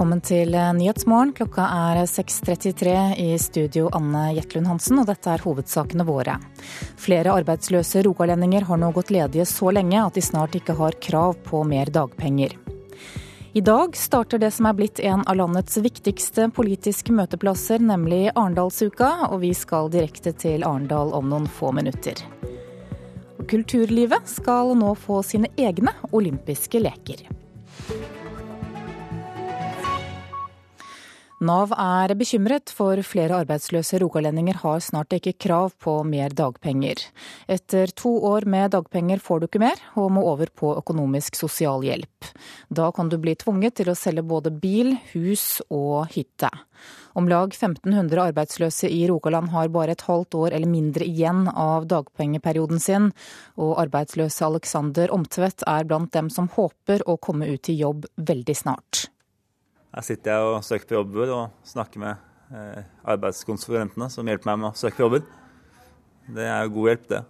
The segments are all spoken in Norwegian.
Velkommen til Nyhetsmorgen. Klokka er 6.33 i studio Anne Jetlund Hansen, og dette er hovedsakene våre. Flere arbeidsløse rogalendinger har nå gått ledige så lenge at de snart ikke har krav på mer dagpenger. I dag starter det som er blitt en av landets viktigste politiske møteplasser, nemlig Arendalsuka, og vi skal direkte til Arendal om noen få minutter. Kulturlivet skal nå få sine egne olympiske leker. Nav er bekymret, for flere arbeidsløse rogalendinger har snart ikke krav på mer dagpenger. Etter to år med dagpenger får du ikke mer, og må over på økonomisk sosialhjelp. Da kan du bli tvunget til å selge både bil, hus og hytte. Om lag 1500 arbeidsløse i Rogaland har bare et halvt år eller mindre igjen av dagpengeperioden sin, og arbeidsløse Alexander Omtvedt er blant dem som håper å komme ut i jobb veldig snart. Her sitter jeg og søker på jobber og snakker med eh, arbeidskonsulentene som hjelper meg med å søke på jobber. Det er jo god hjelp, det.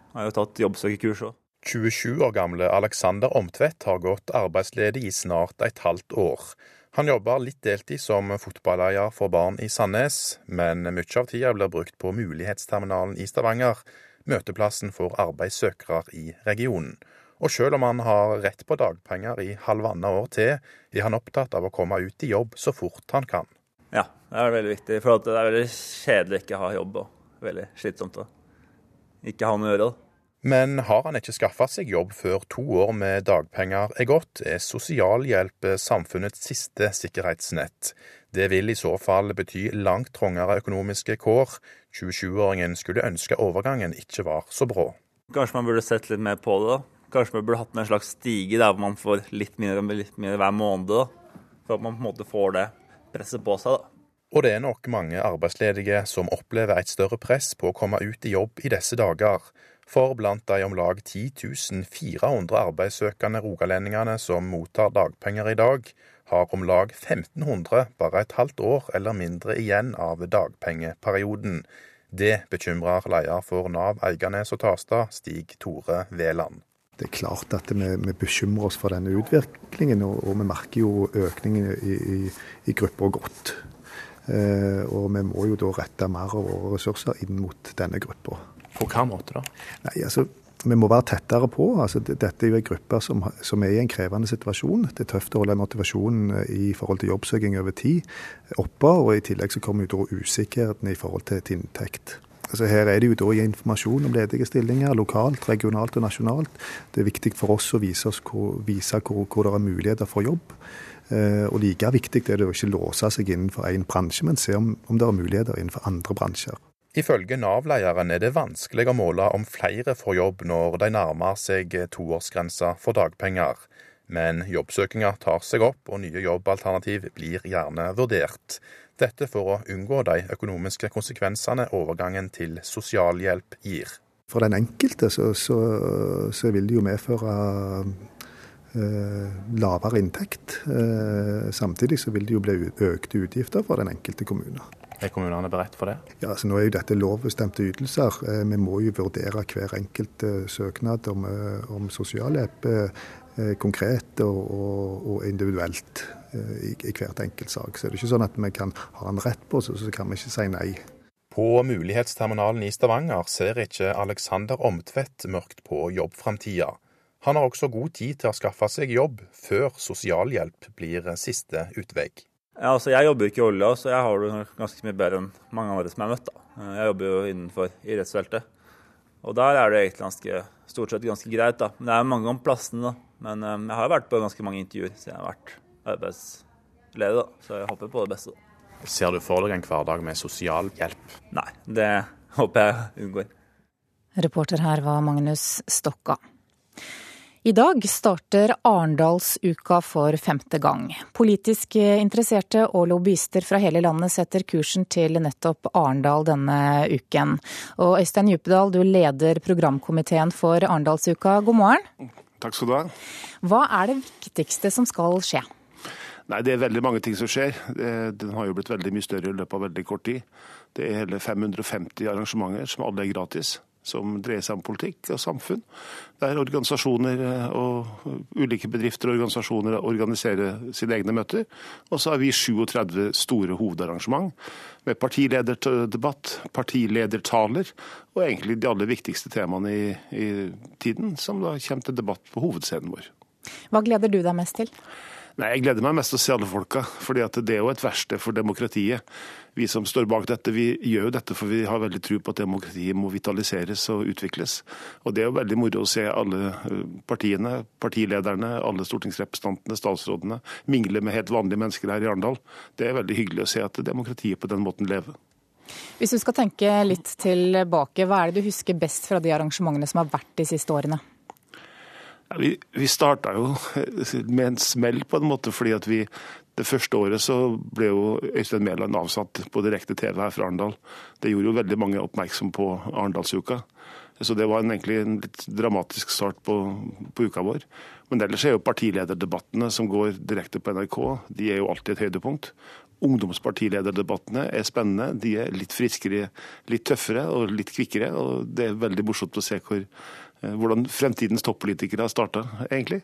Jeg har jo tatt jobbsøkerkurs òg. 27 år gamle Alexander Omtvedt har gått arbeidsledig i snart et halvt år. Han jobber litt deltid som fotballeier for barn i Sandnes, men mye av tida blir brukt på Mulighetsterminalen i Stavanger, møteplassen for arbeidssøkere i regionen. Og selv om han har rett på dagpenger i halvannet år til, er han opptatt av å komme ut i jobb så fort han kan. Ja, det er veldig viktig. For det er veldig kjedelig å ikke ha jobb, og veldig slitsomt å ikke ha noe å gjøre. Men har han ikke skaffa seg jobb før to år med dagpenger er gått, er sosialhjelp samfunnets siste sikkerhetsnett. Det vil i så fall bety langt trangere økonomiske kår. 27-åringen skulle ønske overgangen ikke var så brå. Kanskje man burde sett litt mer på det, da. Kanskje man burde hatt en slags stige der hvor man får litt mindre, litt mindre hver måned. Da. For at man på en måte får det presset på seg. da. Og det er nok mange arbeidsledige som opplever et større press på å komme ut i jobb i disse dager. For blant de om lag 10 400 arbeidssøkende rogalendingene som mottar dagpenger i dag, har om lag 1500 bare et halvt år eller mindre igjen av dagpengeperioden. Det bekymrer leder for Nav Eiganes og Tasta, Stig Tore Veland. Det er klart at vi, vi bekymrer oss for denne utviklingen, og, og vi merker jo økningen i, i, i grupper godt. Eh, og vi må jo da rette mer av våre ressurser inn mot denne gruppa. På hva måte da? Nei, altså, Vi må være tettere på. Altså, dette er jo en gruppe som, som, er i en krevende situasjon. Det er tøft å holde motivasjonen eh, i forhold til jobbsøking over tid oppe. Og i tillegg så kommer jo da usikkerheten i forhold til inntekt. Altså her er det jo da informasjon om ledige stillinger, lokalt, regionalt og nasjonalt. Det er viktig for oss å vise, oss hvor, vise hvor, hvor det er muligheter for jobb. Eh, og like viktig er det å ikke låse seg innenfor én bransje, men se om, om det er muligheter innenfor andre bransjer. Ifølge Nav-lederen er det vanskelig å måle om flere får jobb når de nærmer seg toårsgrensa for dagpenger. Men jobbsøkinga tar seg opp, og nye jobbalternativ blir gjerne vurdert. Dette for å unngå de økonomiske konsekvensene overgangen til sosialhjelp gir. For den enkelte så, så, så vil det jo medføre eh, lavere inntekt. Eh, samtidig så vil det jo bli økte utgifter for den enkelte kommune. Er kommunene beredt for det? Ja, altså Nå er jo dette lovbestemte ytelser. Eh, vi må jo vurdere hver enkelt eh, søknad om, eh, om sosialhjelp eh, konkret og, og, og individuelt. Eh, i, i hvert enkelt sak. Så det er ikke sånn at vi kan ha en rett på oss, så kan vi ikke si nei. På Mulighetsterminalen i Stavanger ser ikke Alexander Omtvedt mørkt på jobbframtida. Han har også god tid til å skaffe seg jobb før sosialhjelp blir siste utvei. Ja, altså jeg jobber ikke i olja, så jeg har det ganske mye bedre enn mange andre som jeg har møtt. Da. Jeg jobber jo innenfor idrettsfeltet. Og der er det egentlig ganske, stort sett ganske greit. da. Men det er mange om plassene, da. Men um, jeg har vært på ganske mange intervjuer, siden jeg har vært arbeidsledig, da. Så jeg håper på det beste. Ser du for deg en hverdag med sosialhjelp? Nei, det håper jeg unngår. Reporter her var Magnus Stokka. I dag starter Arendalsuka for femte gang. Politisk interesserte og lobbyister fra hele landet setter kursen til nettopp Arendal denne uken. Og Øystein Djupedal, du leder programkomiteen for Arendalsuka. God morgen. Takk skal du ha. Hva er det viktigste som skal skje? Nei, Det er veldig mange ting som skjer. Den har jo blitt veldig mye større i løpet av veldig kort tid. Det er hele 550 arrangementer som alle er gratis. Som dreier seg om politikk og samfunn. Der organisasjoner eh, og ulike bedrifter og organisasjoner organiserer sine egne møter. Og så har vi 37 store hovedarrangement med partilederdebatt, partiledertaler og egentlig de aller viktigste temaene i, i tiden, som da kommer til debatt på hovedscenen vår. Hva gleder du deg mest til? Nei, Jeg gleder meg mest til å se alle folka, fordi det er jo et verksted for demokratiet. Vi som står bak dette, vi gjør jo dette for vi har veldig tro på at demokratiet må vitaliseres og utvikles. Og Det er jo veldig moro å se alle eh, partiene, partilederne, alle stortingsrepresentantene, statsrådene mingle med helt vanlige mennesker her i Arendal. Det er veldig hyggelig å se at demokratiet på den måten lever. Hvis du skal tenke litt tilbake, hva er det du husker best fra de arrangementene som har vært de siste årene? Vi vi starta jo med en smell, på en måte, fordi at vi det første året så ble jo Øystein Mæland avsatt på direkte TV her fra Arendal. Det gjorde jo veldig mange oppmerksom på Arendalsuka. Så det var en, egentlig en litt dramatisk start på, på, uka vår. Men ellers er jo partilederdebattene som går direkte på NRK, de er jo alltid et høydepunkt. Ungdomspartilederdebattene er spennende. De er litt friskere, litt tøffere og litt kvikkere. Og det er veldig morsomt å se hvor, hvordan fremtidens toppolitikere har starta, egentlig.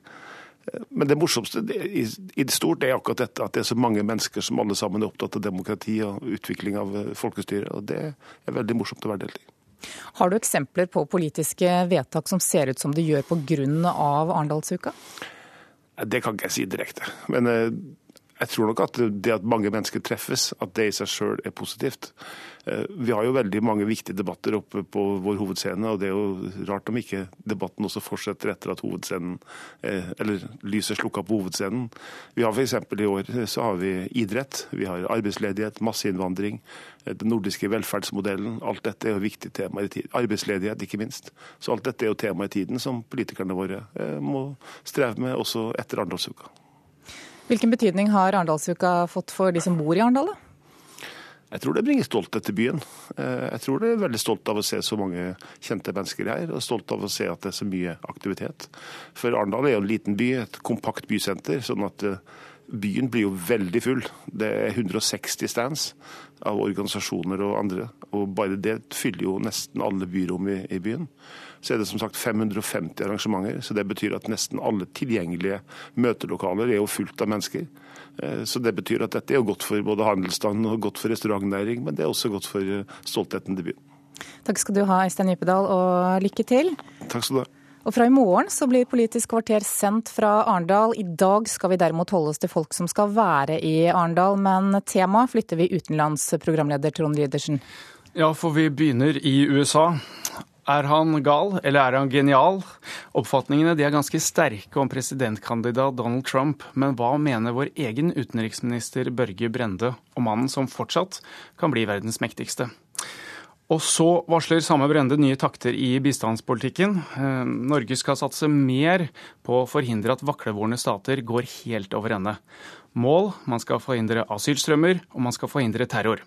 Eh, men det morsomste i det stort er akkurat dette, at det er så mange mennesker som alle sammen er opptatt av demokrati og utvikling av eh, folkestyret. og Det er veldig morsomt å være del i. Har du eksempler på politiske vedtak som ser ut som de gjør pga. Arendalsuka? Det kan ikke jeg si direkte. Men jeg tror nok at det at mange mennesker treffes, at det i seg sjøl er positivt. Eh, vi har jo veldig mange viktige debatter oppe på vår hovedscene, og det er jo rart om ikke debatten også fortsetter etter at hovedscenen, eh, eller lyset slukka på hovedscenen. Vi har f.eks. i år så har vi idrett, vi har arbeidsledighet, masseinnvandring, eh, den nordiske velferdsmodellen. Alt dette er jo viktige tema i tiden. Arbeidsledighet, ikke minst. Så alt dette er jo tema i tiden som politikerne våre må streve med også etter Arendalsuka. Hvilken betydning har Arendalsuka fått for de som bor i Arendal? Jeg tror det bringer stolthet til byen. Eh, jeg tror det er veldig stolt av å se så mange kjente mennesker her, og stolt av å se at det er så mye aktivitet. For Arendal er jo en liten by, et kompakt bysenter. sånn at eh, byen blir jo veldig full. Det er 160 stands av organisasjoner og andre. Og bare det fyller jo nesten alle byrom i, i byen så er det som sagt 550 arrangementer. så Det betyr at nesten alle tilgjengelige møtelokaler er jo fullt av mennesker. Eh, så Det betyr at dette er godt for både handelsstanden og godt for restaurantnæring, men det er også godt for eh, stoltheten til byen. Takk skal du ha, Øystein Djupedal, og lykke til. Takk skal du ha. Og fra i morgen så blir Politisk kvarter sendt fra Arendal. I dag skal vi derimot holde oss til folk som skal være i Arendal, men temaet flytter vi utenlands, programleder Trond Rydersen. Ja, for vi begynner i USA. Er han gal, eller er han genial? Oppfatningene er ganske sterke om presidentkandidat Donald Trump, men hva mener vår egen utenriksminister Børge Brende om mannen som fortsatt kan bli verdens mektigste? Og så varsler samme Brende nye takter i bistandspolitikken. Eh, Norge skal satse mer på å forhindre at vaklevorne stater går helt over ende. Mål man skal forhindre asylstrømmer, og man skal forhindre terror.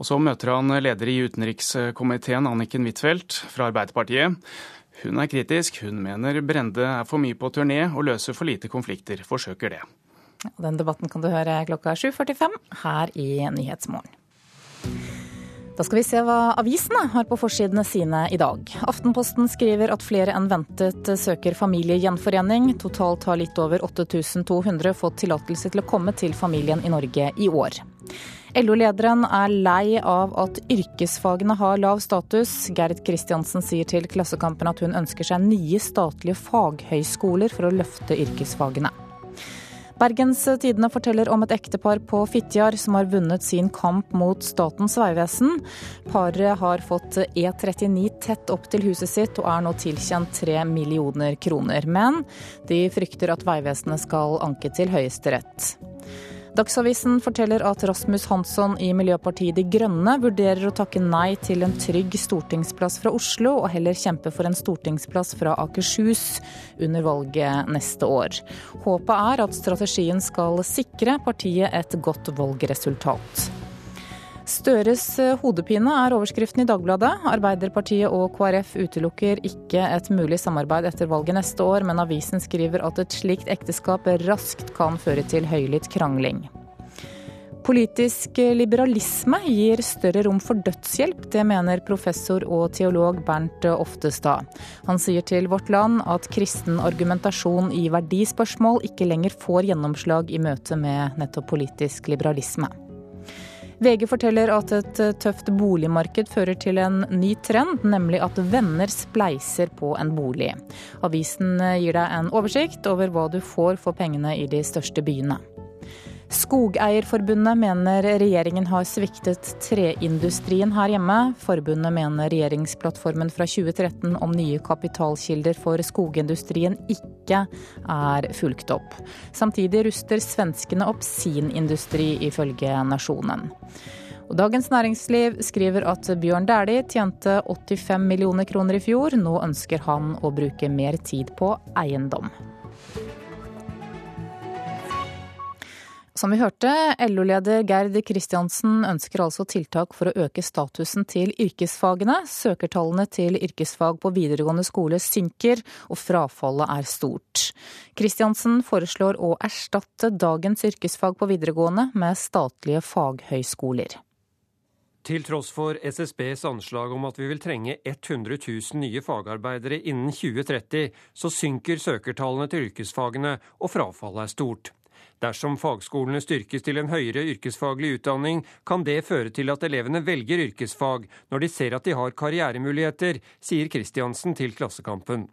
Og så møter han leder i utenrikskomiteen, Anniken Huitfeldt fra Arbeiderpartiet. Hun er kritisk. Hun mener Brende er for mye på turné og løser for lite konflikter. Forsøker det. Den debatten kan du høre klokka 7.45 her i Nyhetsmorgen. Da skal vi se hva avisene har på forsidene sine i dag. Aftenposten skriver at flere enn ventet søker familiegjenforening. Totalt har litt over 8200 fått tillatelse til å komme til familien i Norge i år. LO-lederen er lei av at yrkesfagene har lav status. Gerd Kristiansen sier til Klassekampen at hun ønsker seg nye statlige faghøyskoler for å løfte yrkesfagene. Bergens Tidende forteller om et ektepar på Fitjar som har vunnet sin kamp mot Statens vegvesen. Paret har fått E39 tett opp til huset sitt og er nå tilkjent tre millioner kroner. Men de frykter at Vegvesenet skal anke til Høyesterett. Dagsavisen forteller at Rasmus Hansson i Miljøpartiet De Grønne vurderer å takke nei til en trygg stortingsplass fra Oslo, og heller kjempe for en stortingsplass fra Akershus under valget neste år. Håpet er at strategien skal sikre partiet et godt valgresultat. Støres eh, hodepine er overskriften i Dagbladet. Arbeiderpartiet og KrF utelukker ikke et mulig samarbeid etter valget neste år, men avisen skriver at et slikt ekteskap raskt kan føre til høylytt krangling. Politisk liberalisme gir større rom for dødshjelp. Det mener professor og teolog Bernt Oftestad. Han sier til Vårt Land at kristen argumentasjon i verdispørsmål ikke lenger får gjennomslag i møte med nettopp politisk liberalisme. VG forteller at et tøft boligmarked fører til en ny trend, nemlig at venner spleiser på en bolig. Avisen gir deg en oversikt over hva du får for pengene i de største byene. Skogeierforbundet mener regjeringen har sviktet treindustrien her hjemme. Forbundet mener regjeringsplattformen fra 2013 om nye kapitalkilder for skogindustrien ikke er fulgt opp. Samtidig ruster svenskene opp sin industri, ifølge Nasjonen. Og Dagens Næringsliv skriver at Bjørn Dæhlie tjente 85 millioner kroner i fjor. Nå ønsker han å bruke mer tid på eiendom. Som vi hørte, LO-leder Gerd Kristiansen ønsker altså tiltak for å øke statusen til yrkesfagene. Søkertallene til yrkesfag på videregående skole synker, og frafallet er stort. Kristiansen foreslår å erstatte dagens yrkesfag på videregående med statlige faghøyskoler. Til tross for SSBs anslag om at vi vil trenge 100 000 nye fagarbeidere innen 2030, så synker søkertallene til yrkesfagene, og frafallet er stort. Dersom fagskolene styrkes til en høyere yrkesfaglig utdanning, kan det føre til at elevene velger yrkesfag når de ser at de har karrieremuligheter, sier Kristiansen til Klassekampen.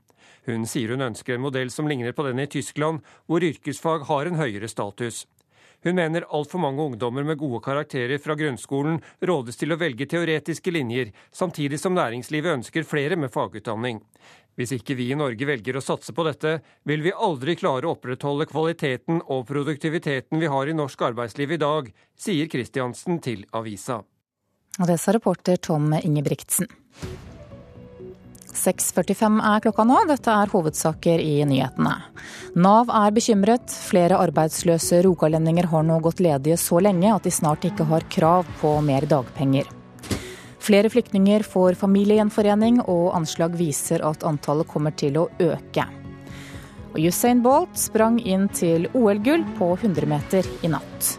Hun sier hun ønsker en modell som ligner på den i Tyskland, hvor yrkesfag har en høyere status. Hun mener altfor mange ungdommer med gode karakterer fra grunnskolen rådes til å velge teoretiske linjer, samtidig som næringslivet ønsker flere med fagutdanning. Hvis ikke vi i Norge velger å satse på dette, vil vi aldri klare å opprettholde kvaliteten og produktiviteten vi har i norsk arbeidsliv i dag, sier Kristiansen til avisa. Og det sa reporter Tom Ingebrigtsen. 6.45 er klokka nå. Dette er hovedsaker i nyhetene. Nav er bekymret. Flere arbeidsløse rogalendinger har nå gått ledige så lenge at de snart ikke har krav på mer dagpenger. Flere flyktninger får familiegjenforening, og anslag viser at antallet kommer til å øke. Og Usain Bolt sprang inn til OL-gull på 100 meter i natt.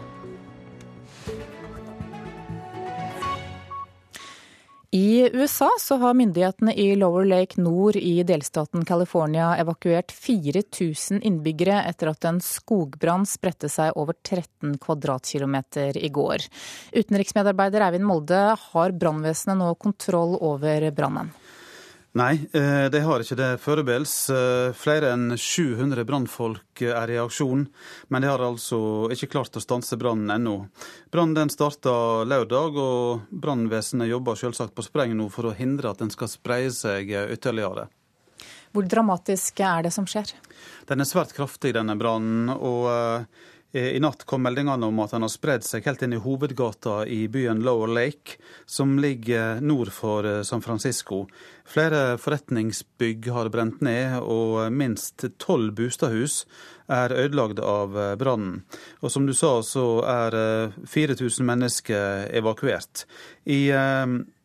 I USA så har myndighetene i Lower Lake nord i delstaten California evakuert 4000 innbyggere etter at en skogbrann spredte seg over 13 kvadratkilometer i går. Utenriksmedarbeider Eivind Molde, har brannvesenet nå kontroll over brannen? Nei, eh, de har ikke det foreløpig. Eh, flere enn 700 brannfolk er i aksjon, men de har altså ikke klart å stanse brannen ennå. Brannen starta lørdag, og brannvesenet jobber selvsagt på spreng nå for å hindre at den skal spreie seg ytterligere. Hvor dramatisk er det som skjer? Den er svært kraftig, denne brannen. og eh, i natt kom meldingene om at han har spredd seg helt inn i hovedgata i byen Lower Lake, som ligger nord for eh, San Francisco. Flere forretningsbygg har brent ned, og minst tolv bostadhus er ødelagd av eh, brannen. Og som du sa, så er 4000 eh, mennesker evakuert. I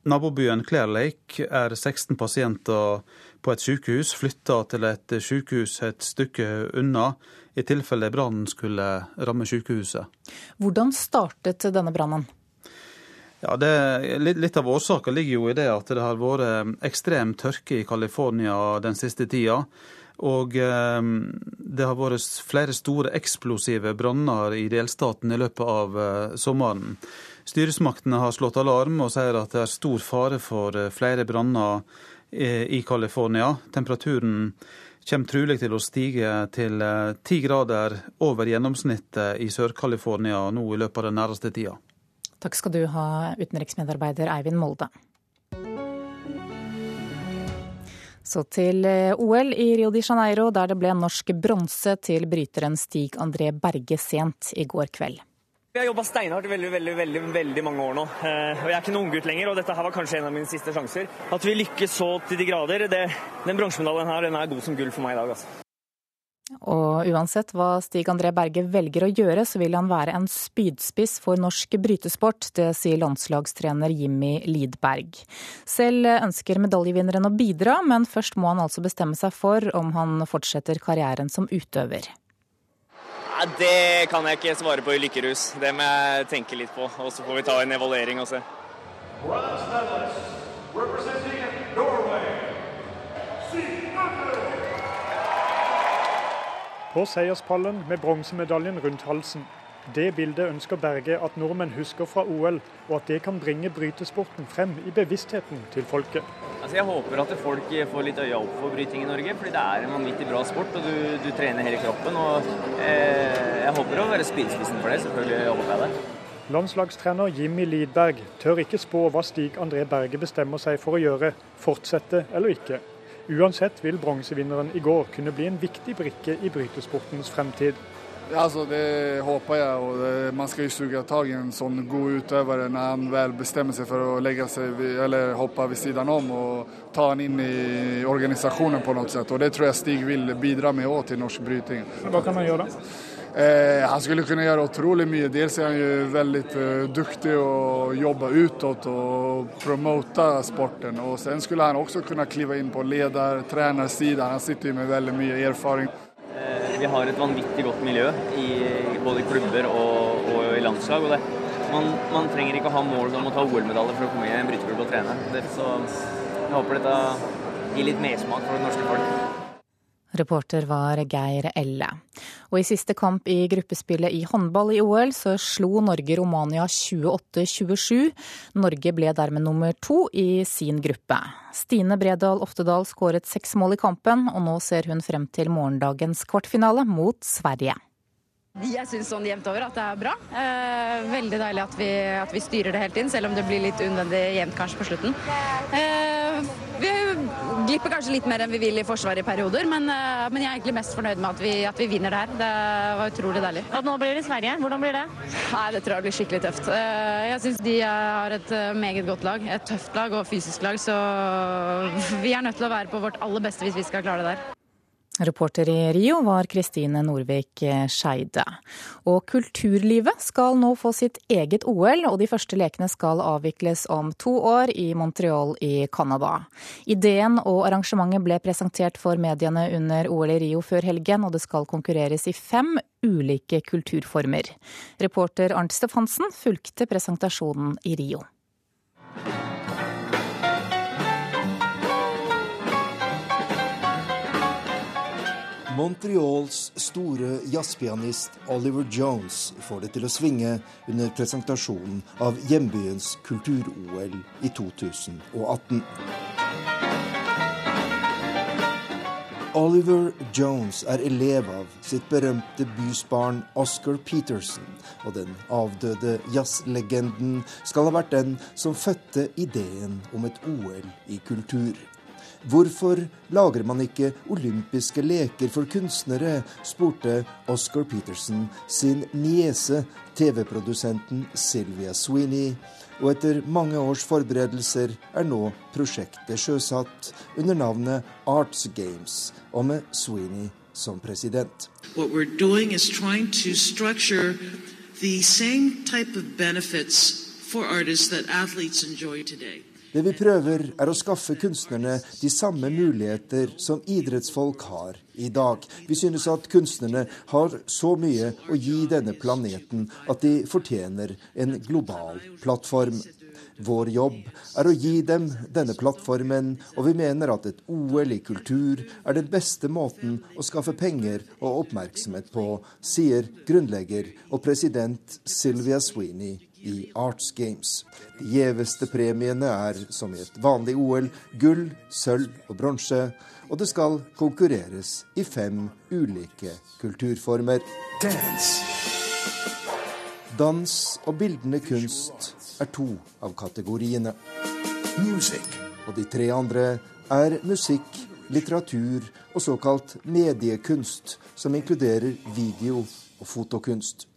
nabobyen Clear Lake er 16 pasienter på et sykehus flytta til et sykehus et stykke unna i tilfelle brannen skulle ramme sykehuset. Hvordan startet denne brannen? Ja, det, litt, av årsaken ligger jo i det at det har vært ekstrem tørke i California den siste tida. Og eh, det har vært flere store eksplosive branner i delstaten i løpet av eh, sommeren. Styresmaktene har slått alarm og sier at det er stor fare for eh, flere branner i California. Temperaturen kommer trolig til å stige til eh, ti grader over gjennomsnittet i Sør-California nå i løpet av den nærmeste tida. Takk skal du ha, utenriksmedarbeider Eivind Molde. Så til eh, OL i Rio de Janeiro, der det ble norsk bronse til bryteren Stig André Berge sent i går kveld. Vi har jobba steinhardt i veldig, veldig, veldig, veldig mange år nå. Eh, og Jeg er ikke noen unggutt lenger, og dette her var kanskje en av mine siste sjanser. At vi lykkes så til de grader, det, den bronsemedaljen her den er god som gull for meg i dag. altså. Og uansett hva Stig André Berge velger å gjøre, så vil han være en spydspiss for norsk brytesport. Det sier landslagstrener Jimmy Lidberg. Selv ønsker medaljevinneren å bidra, men først må han altså bestemme seg for om han fortsetter karrieren som utøver. Det kan jeg ikke svare på i lykkerus. Det må jeg tenke litt på. Og så får vi ta en evaluering og se. På seierspallen med bronsemedaljen rundt halsen. Det bildet ønsker Berge at nordmenn husker fra OL, og at det kan bringe brytesporten frem i bevisstheten til folket. Altså jeg håper at folk får litt øya opp for bryting i Norge, fordi det er en vanvittig bra sport. og Du, du trener hele kroppen. og eh, Jeg håper å være spydspissen for det. Selvfølgelig håper jeg det. Landslagstrener Jimmy Lidberg tør ikke spå hva Stig André Berge bestemmer seg for å gjøre, fortsette eller ikke. Uansett vil bronsevinneren i går kunne bli en viktig brikke i brytesportens fremtid. Ja, altså, det håper jeg, og det, man skal jo suge tak i en sånn god utøver når han vel bestemmer seg for å legge seg eller hoppe ved siden om og ta han inn i organisasjonen på noe sett. Og Det tror jeg Stig vil bidra med også til norsk bryting. Hva kan han gjøre? Eh, han skulle kunne gjøre utrolig mye. Dels er han jo veldig eh, dyktig og jobber utåt og promote sporten. Og Sen skulle han også kunne klive inn på leder- trenersiden. Han sitter jo med veldig mye erfaring. Eh, vi har et vanvittig godt miljø i både klubber og, og i landslag. og det, man, man, trenger ikke å ha mål om å ta OL-medalje for å komme i en bryteklubb og trene. Det, så jeg håper dette gir litt mersmak for det norske folk. Reporter var Geir Elle. Og i siste kamp i gruppespillet i håndball i OL, så slo Norge Romania 28-27. Norge ble dermed nummer to i sin gruppe. Stine Bredal Oftedal skåret seks mål i kampen, og nå ser hun frem til morgendagens kvartfinale mot Sverige. Jeg syns sånn jevnt over at det er bra. Eh, veldig deilig at vi, at vi, styrer det helt inn, selv om det blir litt unødvendig jevnt kanskje på slutten. Eh, vi glipper kanskje litt mer enn vi vil i forsvaret i perioder, men, eh, men, jeg er egentlig mest fornøyd med at vi, at vi, vinner det her. Det var utrolig deilig. Og nå blir det Sverige. Hvordan blir det? Nei, Det tror jeg blir skikkelig tøft. Eh, jeg syns de har et eh, meget godt lag. Et tøft lag og fysisk lag, så vi er nødt til å være på vårt aller beste hvis vi skal klare det der. Reporter i Rio var Kristine Norvik Skeide. Og kulturlivet skal nå få sitt eget OL, og de første lekene skal avvikles om to år i Montreal i Canada. Ideen og arrangementet ble presentert for mediene under OL i Rio før helgen, og det skal konkurreres i fem ulike kulturformer. Reporter Arnt Stefansen fulgte presentasjonen i Rio. Montreals store jazzpianist Oliver Jones får det til å svinge under presentasjonen av hjembyens kultur-OL i 2018. Oliver Jones er elev av sitt berømte bysbarn Oscar Peterson, og den avdøde jazzlegenden skal ha vært den som fødte ideen om et OL i kultur. Hvorfor lager man ikke olympiske leker for kunstnere, spurte Oscar Peterson sin niese, TV-produsenten Sylvia Sweeney. Og etter mange års forberedelser er nå prosjektet sjøsatt under navnet Arts Games, og med Sweeney som president. What we're doing is trying to structure the same type of benefits for artists that athletes enjoy today. Det vi prøver, er å skaffe kunstnerne de samme muligheter som idrettsfolk har i dag. Vi synes at kunstnerne har så mye å gi denne planeten at de fortjener en global plattform. Vår jobb er å gi dem denne plattformen, og vi mener at et OL i kultur er den beste måten å skaffe penger og oppmerksomhet på, sier grunnlegger og president Sylvia Sweeney i Arts Games. De gjeveste premiene er, som i et vanlig OL, gull, sølv og bronse. Og det skal konkurreres i fem ulike kulturformer. Dance. Dans og bildende kunst er to av kategoriene. Music. Og de tre andre er musikk, litteratur og såkalt mediekunst, som inkluderer video og fotokunst.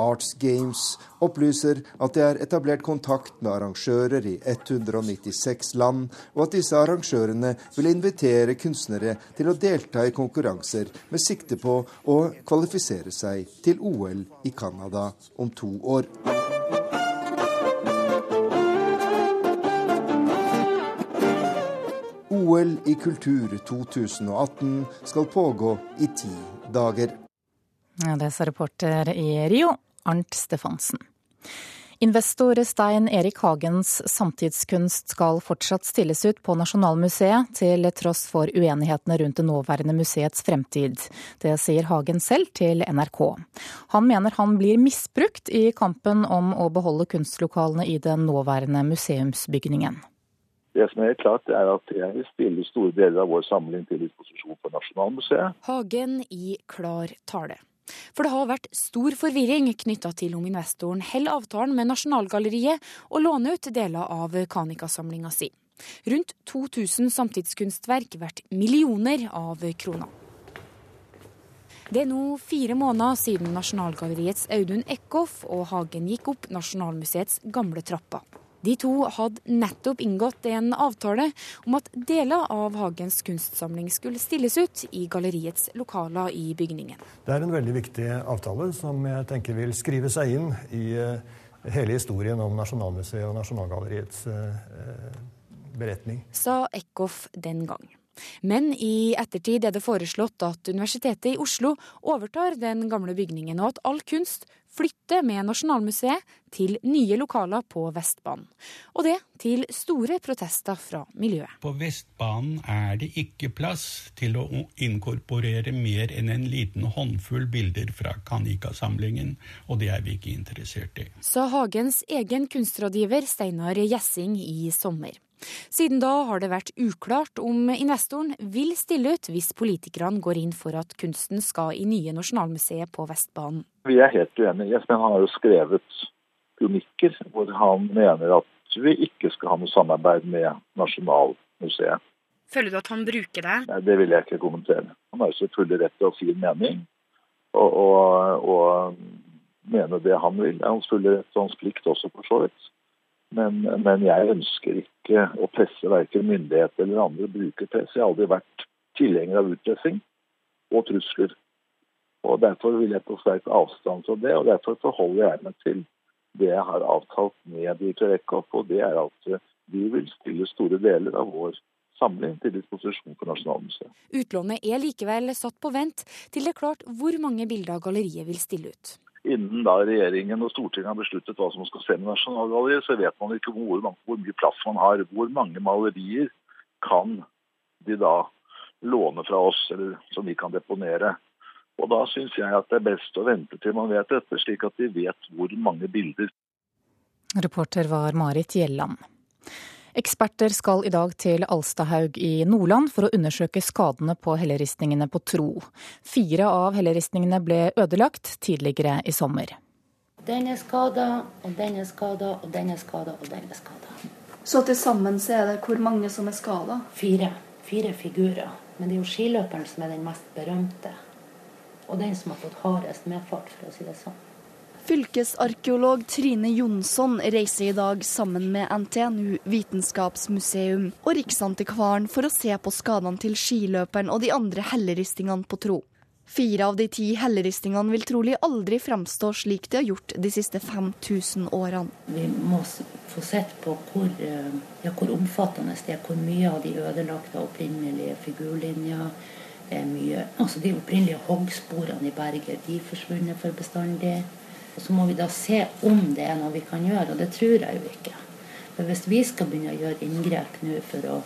Arts Games opplyser at det er etablert kontakt med arrangører i 196 land, og at disse arrangørene vil invitere kunstnere til å delta i konkurranser med sikte på å kvalifisere seg til OL i Canada om to år. OL i kultur 2018 skal pågå i ti dager. Ja, det sa reporter i Rio, Arnt Stefansen. Investor Stein Erik Hagens samtidskunst skal fortsatt stilles ut på Nasjonalmuseet, til tross for uenighetene rundt det nåværende museets fremtid. Det sier Hagen selv til NRK. Han mener han blir misbrukt i kampen om å beholde kunstlokalene i den nåværende museumsbygningen. Det som er klart er at Jeg vil stille store deler av vår samling til disposisjon for Nasjonalmuseet. Hagen i klar tale. For det har vært stor forvirring knytta til om investoren holder avtalen med Nasjonalgalleriet og låner ut deler av Kanika-samlinga si. Rundt 2000 samtidskunstverk verdt millioner av kroner. Det er nå fire måneder siden Nasjonalgalleriets Audun Eckhoff og Hagen gikk opp Nasjonalmuseets gamle trapper. De to hadde nettopp inngått en avtale om at deler av Hagens kunstsamling skulle stilles ut i galleriets lokaler i bygningen. Det er en veldig viktig avtale som jeg tenker vil skrive seg inn i eh, hele historien om Nasjonalmuseet og Nasjonalgalleriets eh, beretning. Sa Eckhoff den gang. Men i ettertid er det foreslått at Universitetet i Oslo overtar den gamle bygningen, og at all kunst flytter med Nasjonalmuseet til nye lokaler på Vestbanen. Og det til store protester fra miljøet. På Vestbanen er det ikke plass til å inkorporere mer enn en liten håndfull bilder fra Kanika-samlingen, og det er vi ikke interessert i. Sa Hagens egen kunstrådgiver Steinar Gjessing i sommer. Siden da har det vært uklart om investoren vil stille ut hvis politikerne går inn for at kunsten skal i nye Nasjonalmuseet på Vestbanen. Vi er helt uenige. Espen har jo skrevet kronikker hvor han mener at vi ikke skal ha noe samarbeid med Nasjonalmuseet. Føler du at han bruker det? Nei, Det vil jeg ikke kommentere. Han har jo selvfølgelig rett til å si en mening. Og, og, og mene det han vil. Det er hans fulle rett og hans plikt også, for så vidt. Men, men, jeg ønsker ikke å presse verken myndigheter eller andre brukerpress. Jeg har aldri vært tilhenger av utpressing og trusler. Og Derfor vil jeg på sterk avstand fra det, og derfor forholder jeg meg til det jeg har avtalt med Direktoratet. Og det er at vi vil stille store deler av vår samling til disposisjon for Nasjonalmuseet. Utlånet er likevel satt på vent til det er klart hvor mange bilder galleriet vil stille ut innen da regjeringen og Stortinget har besluttet hva som skal se med Nasjonalgalleriet, så vet man ikke hvor, hvor, mye plass man har. Hvor mange malerier kan de da låne fra oss, eller som vi kan deponere. Og Da syns jeg at det er best å vente til man vet dette, slik at de vet hvor mange bilder. Reporter var Marit Gjelland. Eksperter skal i dag til Alstahaug i Nordland for å undersøke skadene på helleristningene på Tro. Fire av helleristningene ble ødelagt tidligere i sommer. Den er skada, og den er skada, og den er skada, og den er skada. Så til sammen så er det hvor mange som er skada? Fire. Fire figurer. Men det er jo skiløperen som er den mest berømte. Og den som har fått hardest medfart, for å si det sånn. Fylkesarkeolog Trine Jonsson reiser i dag sammen med NTNU Vitenskapsmuseum og Riksantikvaren for å se på skadene til skiløperen og de andre helleristingene på Tro. Fire av de ti helleristingene vil trolig aldri fremstå slik de har gjort de siste 5000 årene. Vi må få sett på hvor, eh, ja, hvor omfattende det er, hvor mye av de ødelagte opprinnelige figurlinjer er mye. Altså De opprinnelige hoggsporene i berget de forsvunnet for bestandig. Så må vi da se om det er noe vi kan gjøre, og det tror jeg jo ikke. For hvis vi skal begynne å gjøre inngrep nå for å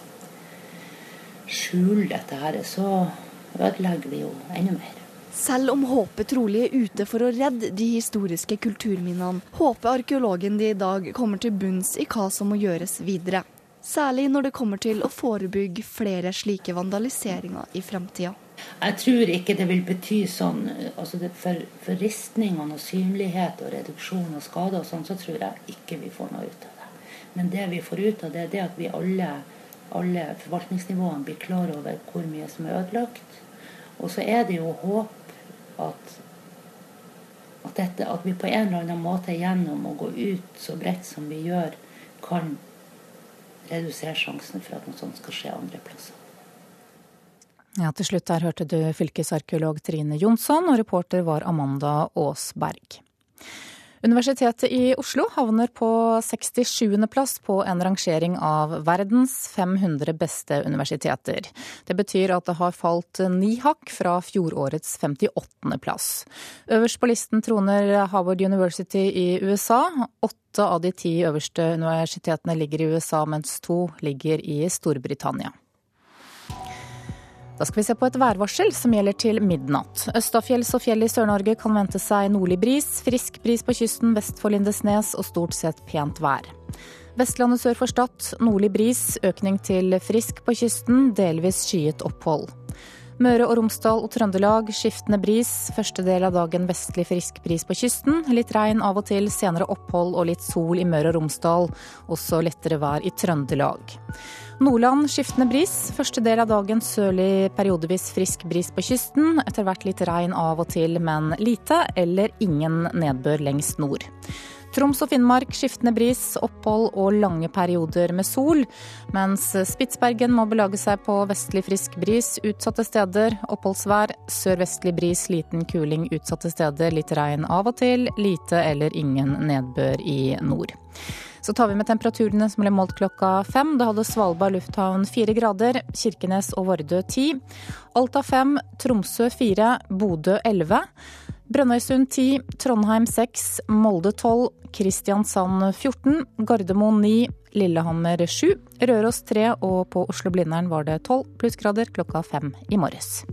skjule dette her, så ødelegger vi jo enda mer. Selv om håpet trolig er ute for å redde de historiske kulturminnene, håper arkeologen de i dag kommer til bunns i hva som må gjøres videre. Særlig når det kommer til å forebygge flere slike vandaliseringer i fremtida. Jeg tror ikke det vil bety sånn altså for, for ristningene og synlighet og reduksjon av skader og sånn, så tror jeg ikke vi får noe ut av det. Men det vi får ut av det, det er at vi alle, alle forvaltningsnivåene blir klar over hvor mye som er ødelagt. Og så er det jo håp at, at, dette, at vi på en eller annen måte gjennom å gå ut så bredt som vi gjør, kan redusere sjansen for at noe sånt skal skje andre plasser. Ja, Til slutt der hørte du fylkesarkeolog Trine Jonsson, og reporter var Amanda Aasberg. Universitetet i Oslo havner på 67.-plass på en rangering av verdens 500 beste universiteter. Det betyr at det har falt ni hakk fra fjorårets 58.-plass. Øverst på listen troner Harvard University i USA. Åtte av de ti øverste universitetene ligger i USA, mens to ligger i Storbritannia. Da skal vi se på et værvarsel som gjelder til midnatt. Østafjells og fjell i Sør-Norge kan vente seg nordlig bris, frisk bris på kysten vest for Lindesnes og stort sett pent vær. Vestlandet sør for Stad nordlig bris, økning til frisk på kysten, delvis skyet opphold. Møre og Romsdal og Trøndelag skiftende bris. Første del av dagen vestlig frisk bris på kysten. Litt regn av og til, senere opphold og litt sol i Møre og Romsdal. Også lettere vær i Trøndelag. Nordland skiftende bris. Første del av dagen sørlig periodevis frisk bris på kysten. Etter hvert litt regn av og til, men lite eller ingen nedbør lengst nord. Troms og Finnmark skiftende bris, opphold og lange perioder med sol. Mens Spitsbergen må belage seg på vestlig frisk bris utsatte steder. Oppholdsvær. Sørvestlig bris, liten kuling utsatte steder. Litt regn av og til. Lite eller ingen nedbør i nord. Så tar vi med temperaturene som ble målt klokka fem. Da hadde Svalbard lufthavn fire grader, Kirkenes og Vardø ti. Alta fem, Tromsø fire, Bodø elleve. Brønnøysund 10, Trondheim 6, Molde 12, Kristiansand 14, Gardermoen 9, Lillehammer 7, Røros 3 og på Oslo-Blindern var det 12 plussgrader klokka fem i morges.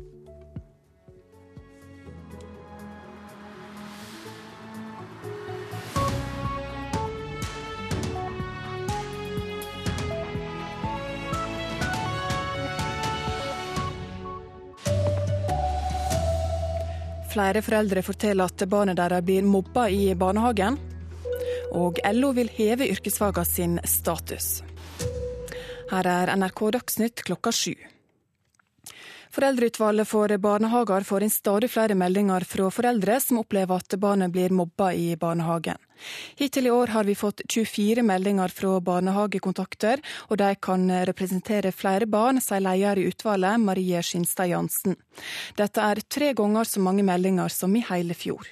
Flere foreldre forteller at barnet deres blir mobba i barnehagen. Og LO vil heve yrkesfagene sin status. Her er NRK Dagsnytt klokka sju. Foreldreutvalget for barnehager får inn stadig flere meldinger fra foreldre som opplever at barnet blir mobba i barnehagen. Hittil i år har vi fått 24 meldinger fra barnehagekontakter, og de kan representere flere barn, sier leder i utvalget, Marie Skinstad Jansen. Dette er tre ganger så mange meldinger som i hele fjor.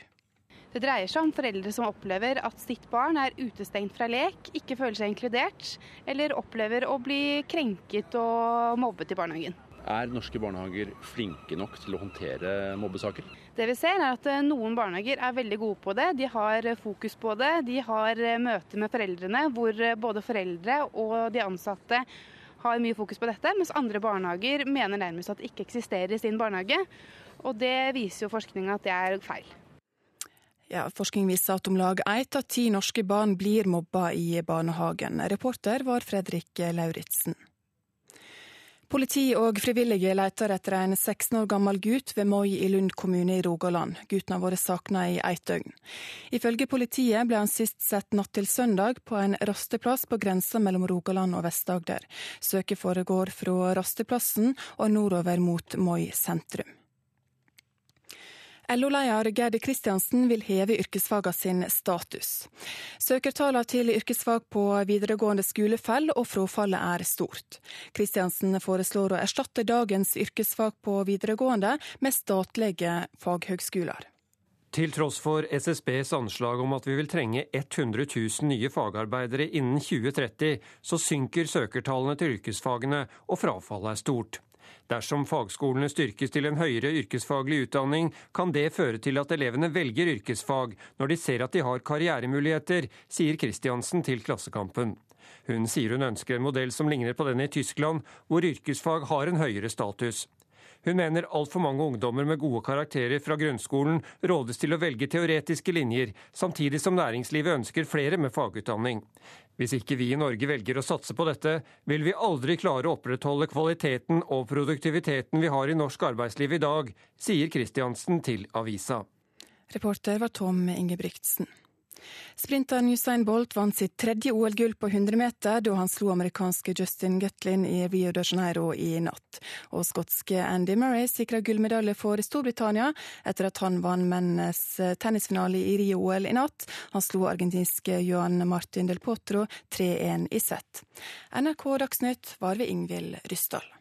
Det dreier seg om foreldre som opplever at sitt barn er utestengt fra lek, ikke føler seg inkludert, eller opplever å bli krenket og mobbet i barnehagen. Er norske barnehager flinke nok til å håndtere mobbesaker? Det vi ser er at eh, Noen barnehager er veldig gode på det. De har eh, fokus på det. De har eh, møter med foreldrene hvor både foreldre og de ansatte har mye fokus på dette, mens andre barnehager mener nærmest at det ikke eksisterer i sin barnehage. Og det viser jo forskninga at det er feil. Ja, Forskning viser at om lag ett av ti norske barn blir mobba i barnehagen. Reporter var Fredrik Lauritzen. Politi og frivillige leter etter en 16 år gammel gutt ved Moi i Lund kommune i Rogaland. Gutten har vært savna i ett døgn. Ifølge politiet ble han sist sett natt til søndag på en rasteplass på grensa mellom Rogaland og Vest-Agder. Søket foregår fra rasteplassen og nordover mot Moi sentrum. LO-leder Gerd Kristiansen vil heve yrkesfagene sin status. Søkertallene til yrkesfag på videregående skole faller, og frafallet er stort. Kristiansen foreslår å erstatte dagens yrkesfag på videregående med statlige faghøgskoler. Til tross for SSBs anslag om at vi vil trenge 100 000 nye fagarbeidere innen 2030, så synker søkertallene til yrkesfagene, og frafallet er stort. Dersom fagskolene styrkes til en høyere yrkesfaglig utdanning, kan det føre til at elevene velger yrkesfag når de ser at de har karrieremuligheter, sier Kristiansen til Klassekampen. Hun sier hun ønsker en modell som ligner på den i Tyskland, hvor yrkesfag har en høyere status. Hun mener altfor mange ungdommer med gode karakterer fra grunnskolen rådes til å velge teoretiske linjer, samtidig som næringslivet ønsker flere med fagutdanning. Hvis ikke vi i Norge velger å satse på dette, vil vi aldri klare å opprettholde kvaliteten og produktiviteten vi har i norsk arbeidsliv i dag, sier Kristiansen til avisa. Reporter var Tom Ingebrigtsen. Sprinteren Usain Bolt vant sitt tredje OL-gull på 100 meter da han slo amerikanske Justin Gutlin i Rio de Janeiro i natt. Og skotske Andy Murray sikra gullmedalje for Storbritannia etter at han vant mennes tennisfinale i Rio-OL i natt. Han slo argentinske Johan Martin del Potro 3-1 i sett. NRK Dagsnytt var ved Ingvild Ryssdal.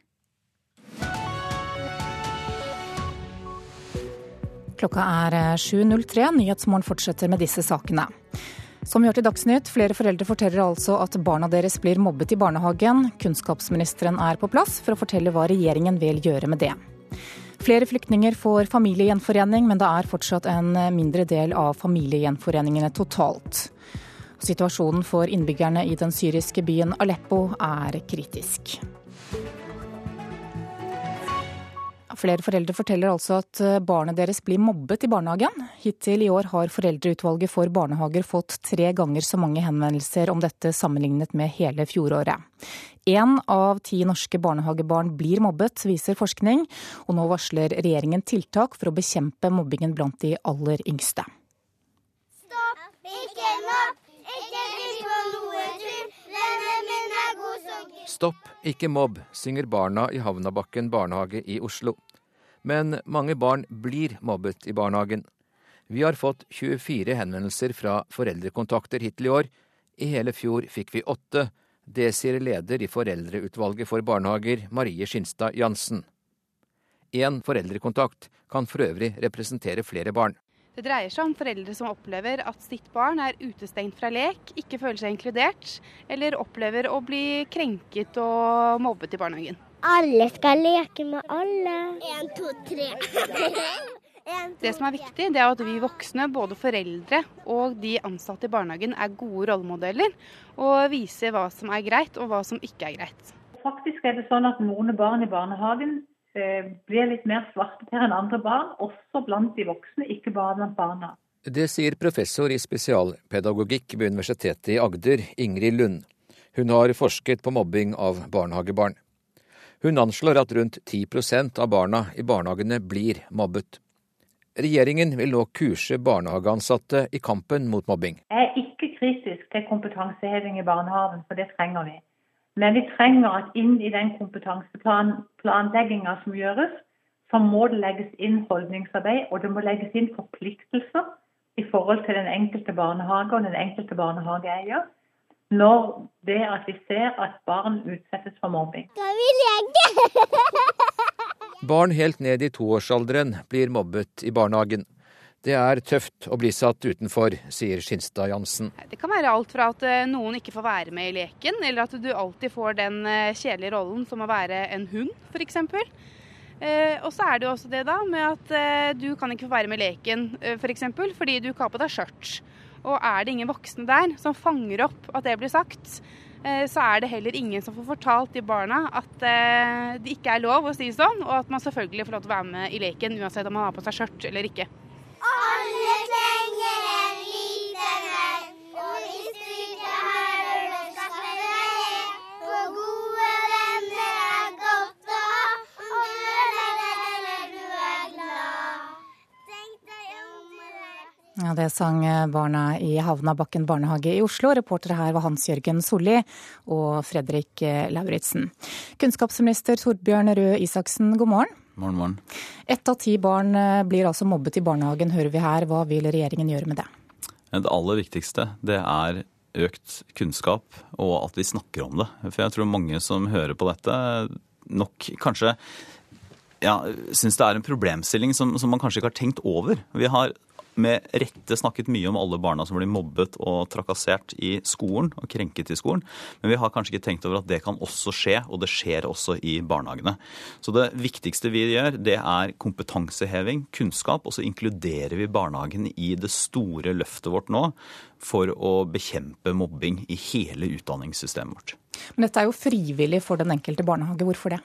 Klokka er 7.03. Nyhetsmorgen fortsetter med disse sakene. Som hørte i Dagsnytt, flere foreldre forteller altså at barna deres blir mobbet i barnehagen. Kunnskapsministeren er på plass for å fortelle hva regjeringen vil gjøre med det. Flere flyktninger får familiegjenforening, men det er fortsatt en mindre del av familiegjenforeningene totalt. Situasjonen for innbyggerne i den syriske byen Aleppo er kritisk. Flere foreldre forteller altså at eh, barnet deres blir mobbet i barnehagen. Hittil i år har Foreldreutvalget for barnehager fått tre ganger så mange henvendelser om dette sammenlignet med hele fjoråret. Én av ti norske barnehagebarn blir mobbet, viser forskning, og nå varsler regjeringen tiltak for å bekjempe mobbingen blant de aller yngste. Stopp, ikke mobb, ikke driv på noe tull, vennen min er god som Stopp, ikke mobb, synger barna i Havnabakken barnehage i Oslo men mange barn blir mobbet i barnehagen. Vi har fått 24 henvendelser fra foreldrekontakter hittil i år. I hele fjor fikk vi åtte. Det sier leder i Foreldreutvalget for barnehager, Marie Skinstad Jansen. Én foreldrekontakt kan for øvrig representere flere barn. Det dreier seg om foreldre som opplever at sitt barn er utestengt fra lek, ikke føler seg inkludert, eller opplever å bli krenket og mobbet i barnehagen. Alle skal leke med alle. En, to, tre. Det som er viktig, det er at vi voksne, både foreldre og de ansatte i barnehagen, er gode rollemodeller og viser hva som er greit og hva som ikke er greit. Faktisk er det sånn at noen barn i barnehagen eh, blir litt mer svarteper enn andre barn, også blant de voksne, ikke bare blant barna. Det sier professor i spesialpedagogikk ved Universitetet i Agder, Ingrid Lund. Hun har forsket på mobbing av barnehagebarn. Hun anslår at rundt 10% av barna i barnehagene blir mobbet. Regjeringen vil nå kurse barnehageansatte i kampen mot mobbing. Jeg er ikke kritisk til kompetanseheving i barnehagen, for det trenger vi. Men vi trenger at inn i den kompetanseplanlegginga som gjøres, så må det legges inn holdningsarbeid, og det må legges inn forpliktelser i forhold til den enkelte barnehage og den enkelte barnehageeier når det at vi ser at barn utsettes for mobbing. Da vil jeg Barn helt ned i toårsalderen blir mobbet i barnehagen. Det er tøft å bli satt utenfor, sier Skinstad Jansen. Det kan være alt fra at eh, noen ikke får være med i leken, eller at du alltid får den eh, kjedelige rollen som å være en hund, f.eks. Eh, og så er det jo også det da med at du kan ikke få være med i leken f.eks. For eksempel, fordi du ikke har på deg skjørt. Og er det ingen voksne der som fanger opp at det blir sagt, eh, så er det heller ingen som får fortalt de barna at eh, det ikke er lov å si sånn, og at man selvfølgelig får lov til å være med i leken uansett om man har på seg skjørt eller ikke. Alle trenger Ja, Det sang barna i Havnabakken barnehage i Oslo. Reportere her var Hans Jørgen Solli og Fredrik Lauritzen. Kunnskapsminister Torbjørn Røe Isaksen, god morgen. Morgen, morgen. Ett av ti barn blir altså mobbet i barnehagen, hører vi her. Hva vil regjeringen gjøre med det? Det aller viktigste det er økt kunnskap og at vi snakker om det. For jeg tror mange som hører på dette, nok kanskje ja, syns det er en problemstilling som, som man kanskje ikke har tenkt over. Vi har med rette snakket mye om alle barna som blir mobbet og trakassert i skolen og krenket i skolen, men vi har kanskje ikke tenkt over at det kan også skje, og det skjer også i barnehagene. Så det viktigste vi gjør, det er kompetanseheving, kunnskap, og så inkluderer vi barnehagen i det store løftet vårt nå for å bekjempe mobbing i hele utdanningssystemet vårt. Men dette er jo frivillig for den enkelte barnehage. Hvorfor det?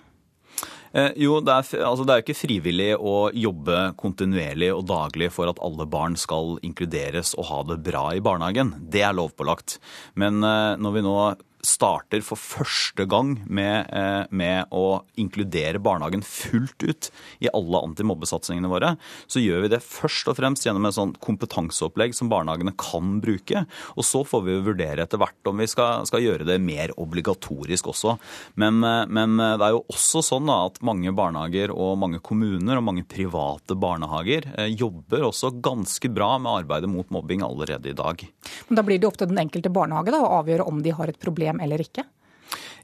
Eh, jo, det er, altså det er jo ikke frivillig å jobbe kontinuerlig og daglig for at alle barn skal inkluderes og ha det bra i barnehagen. Det er lovpålagt. Men eh, når vi nå starter for første gang med, eh, med, å inkludere barnehagen fullt ut i alle antimobbesatsingene våre, så gjør vi det først og fremst gjennom et sånt kompetanseopplegg som barnehagene kan bruke. Og så får vi vurdere etter hvert om vi skal, skal gjøre det mer obligatorisk også. Men, men, det er jo også sånn at mange barnehager og mange kommuner og mange private barnehager eh, jobber også ganske bra med arbeidet mot mobbing allerede i dag. Men Da blir det opp til den enkelte barnehage da, å avgjøre om de har et problem eller ikke?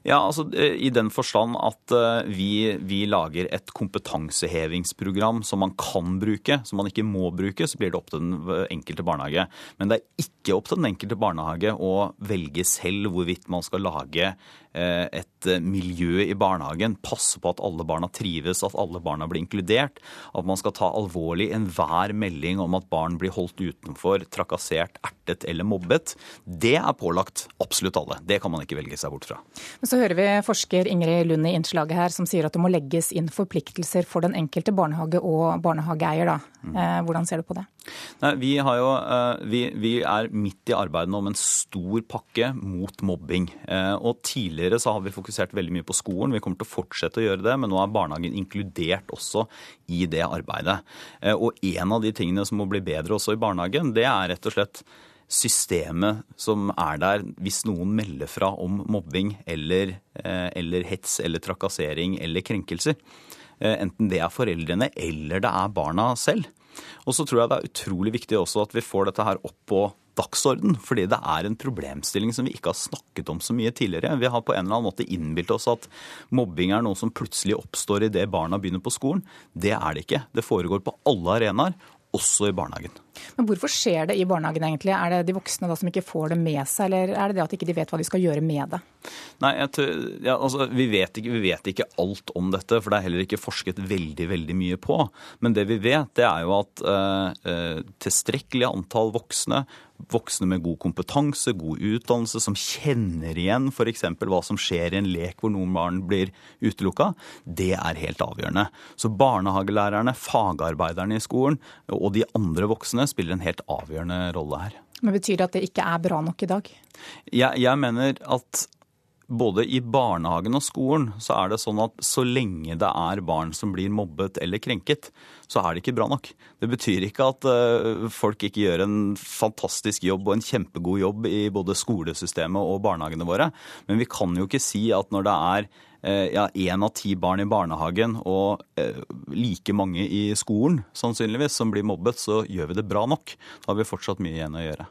Ja, altså I den forstand at vi, vi, lager et kompetansehevingsprogram som man kan bruke, som man ikke må bruke, så blir det opp til den enkelte barnehage. Men det er ikke opp til den enkelte barnehage å velge selv hvorvidt man skal lage Eh, et eh, miljø i barnehagen, passe på at alle barna trives, at alle barna blir inkludert. At man skal ta alvorlig enhver melding om at barn blir holdt utenfor, trakassert, ertet eller mobbet. Det er pålagt absolutt alle. Det kan man ikke velge seg bort fra. Men så hører vi forsker Ingrid Lund i innslaget her som sier at det må legges inn forpliktelser for den enkelte barnehage og barnehageeier. Mm. Eh, hvordan ser du på det? Nei, vi, jo, vi, vi, er midt i arbeidet om en stor pakke mot mobbing. Og tidligere Tidligere så har vi fokusert veldig mye på skolen. Vi kommer til å fortsette å gjøre det, men nå er barnehagen inkludert også i det arbeidet. Eh, og en av de tingene som må bli bedre også i barnehagen, det er rett og slett systemet som er der hvis noen melder fra om mobbing eller, eh, eller hets eller trakassering eller krenkelser. Eh, enten det er foreldrene eller det er barna selv. Og så tror jeg det er utrolig viktig også at vi får dette her opp på dagsorden, fordi det er en problemstilling som vi ikke har snakket om så mye tidligere. Vi har på en eller annen måte innbilt oss at mobbing er noe som plutselig oppstår idet barna begynner på skolen. Det er det ikke. Det foregår på alle arenaer, også i barnehagen. Men Hvorfor skjer det i barnehagen egentlig? Er det de voksne da som ikke får det med seg, eller er det det at ikke de vet hva de skal gjøre med det? Nei, tror, ja, altså, vi, vet ikke, vi, vet ikke, alt om dette, for det er heller ikke forsket veldig veldig mye på. Men det vi vet, det er jo at eh, tilstrekkelig antall voksne voksne med god kompetanse, god utdannelse, som kjenner igjen f.eks. hva som skjer i en lek hvor noen barn blir utelukka, det er helt avgjørende. Så barnehagelærerne, fagarbeiderne i skolen og de andre voksne spiller en helt avgjørende rolle her. Men Betyr det at det ikke er bra nok i dag? Jeg, jeg mener at både i barnehagen og skolen så er det sånn at så lenge det er barn som blir mobbet eller krenket, så er det ikke bra nok. Det betyr ikke at uh, folk ikke gjør en fantastisk jobb og en kjempegod jobb i både skolesystemet og barnehagene våre, men vi kan jo ikke si at når det er uh, ja, én av ti barn i barnehagen og uh, like mange i skolen sannsynligvis som blir mobbet, så gjør vi det bra nok. Da har vi fortsatt mye igjen å gjøre.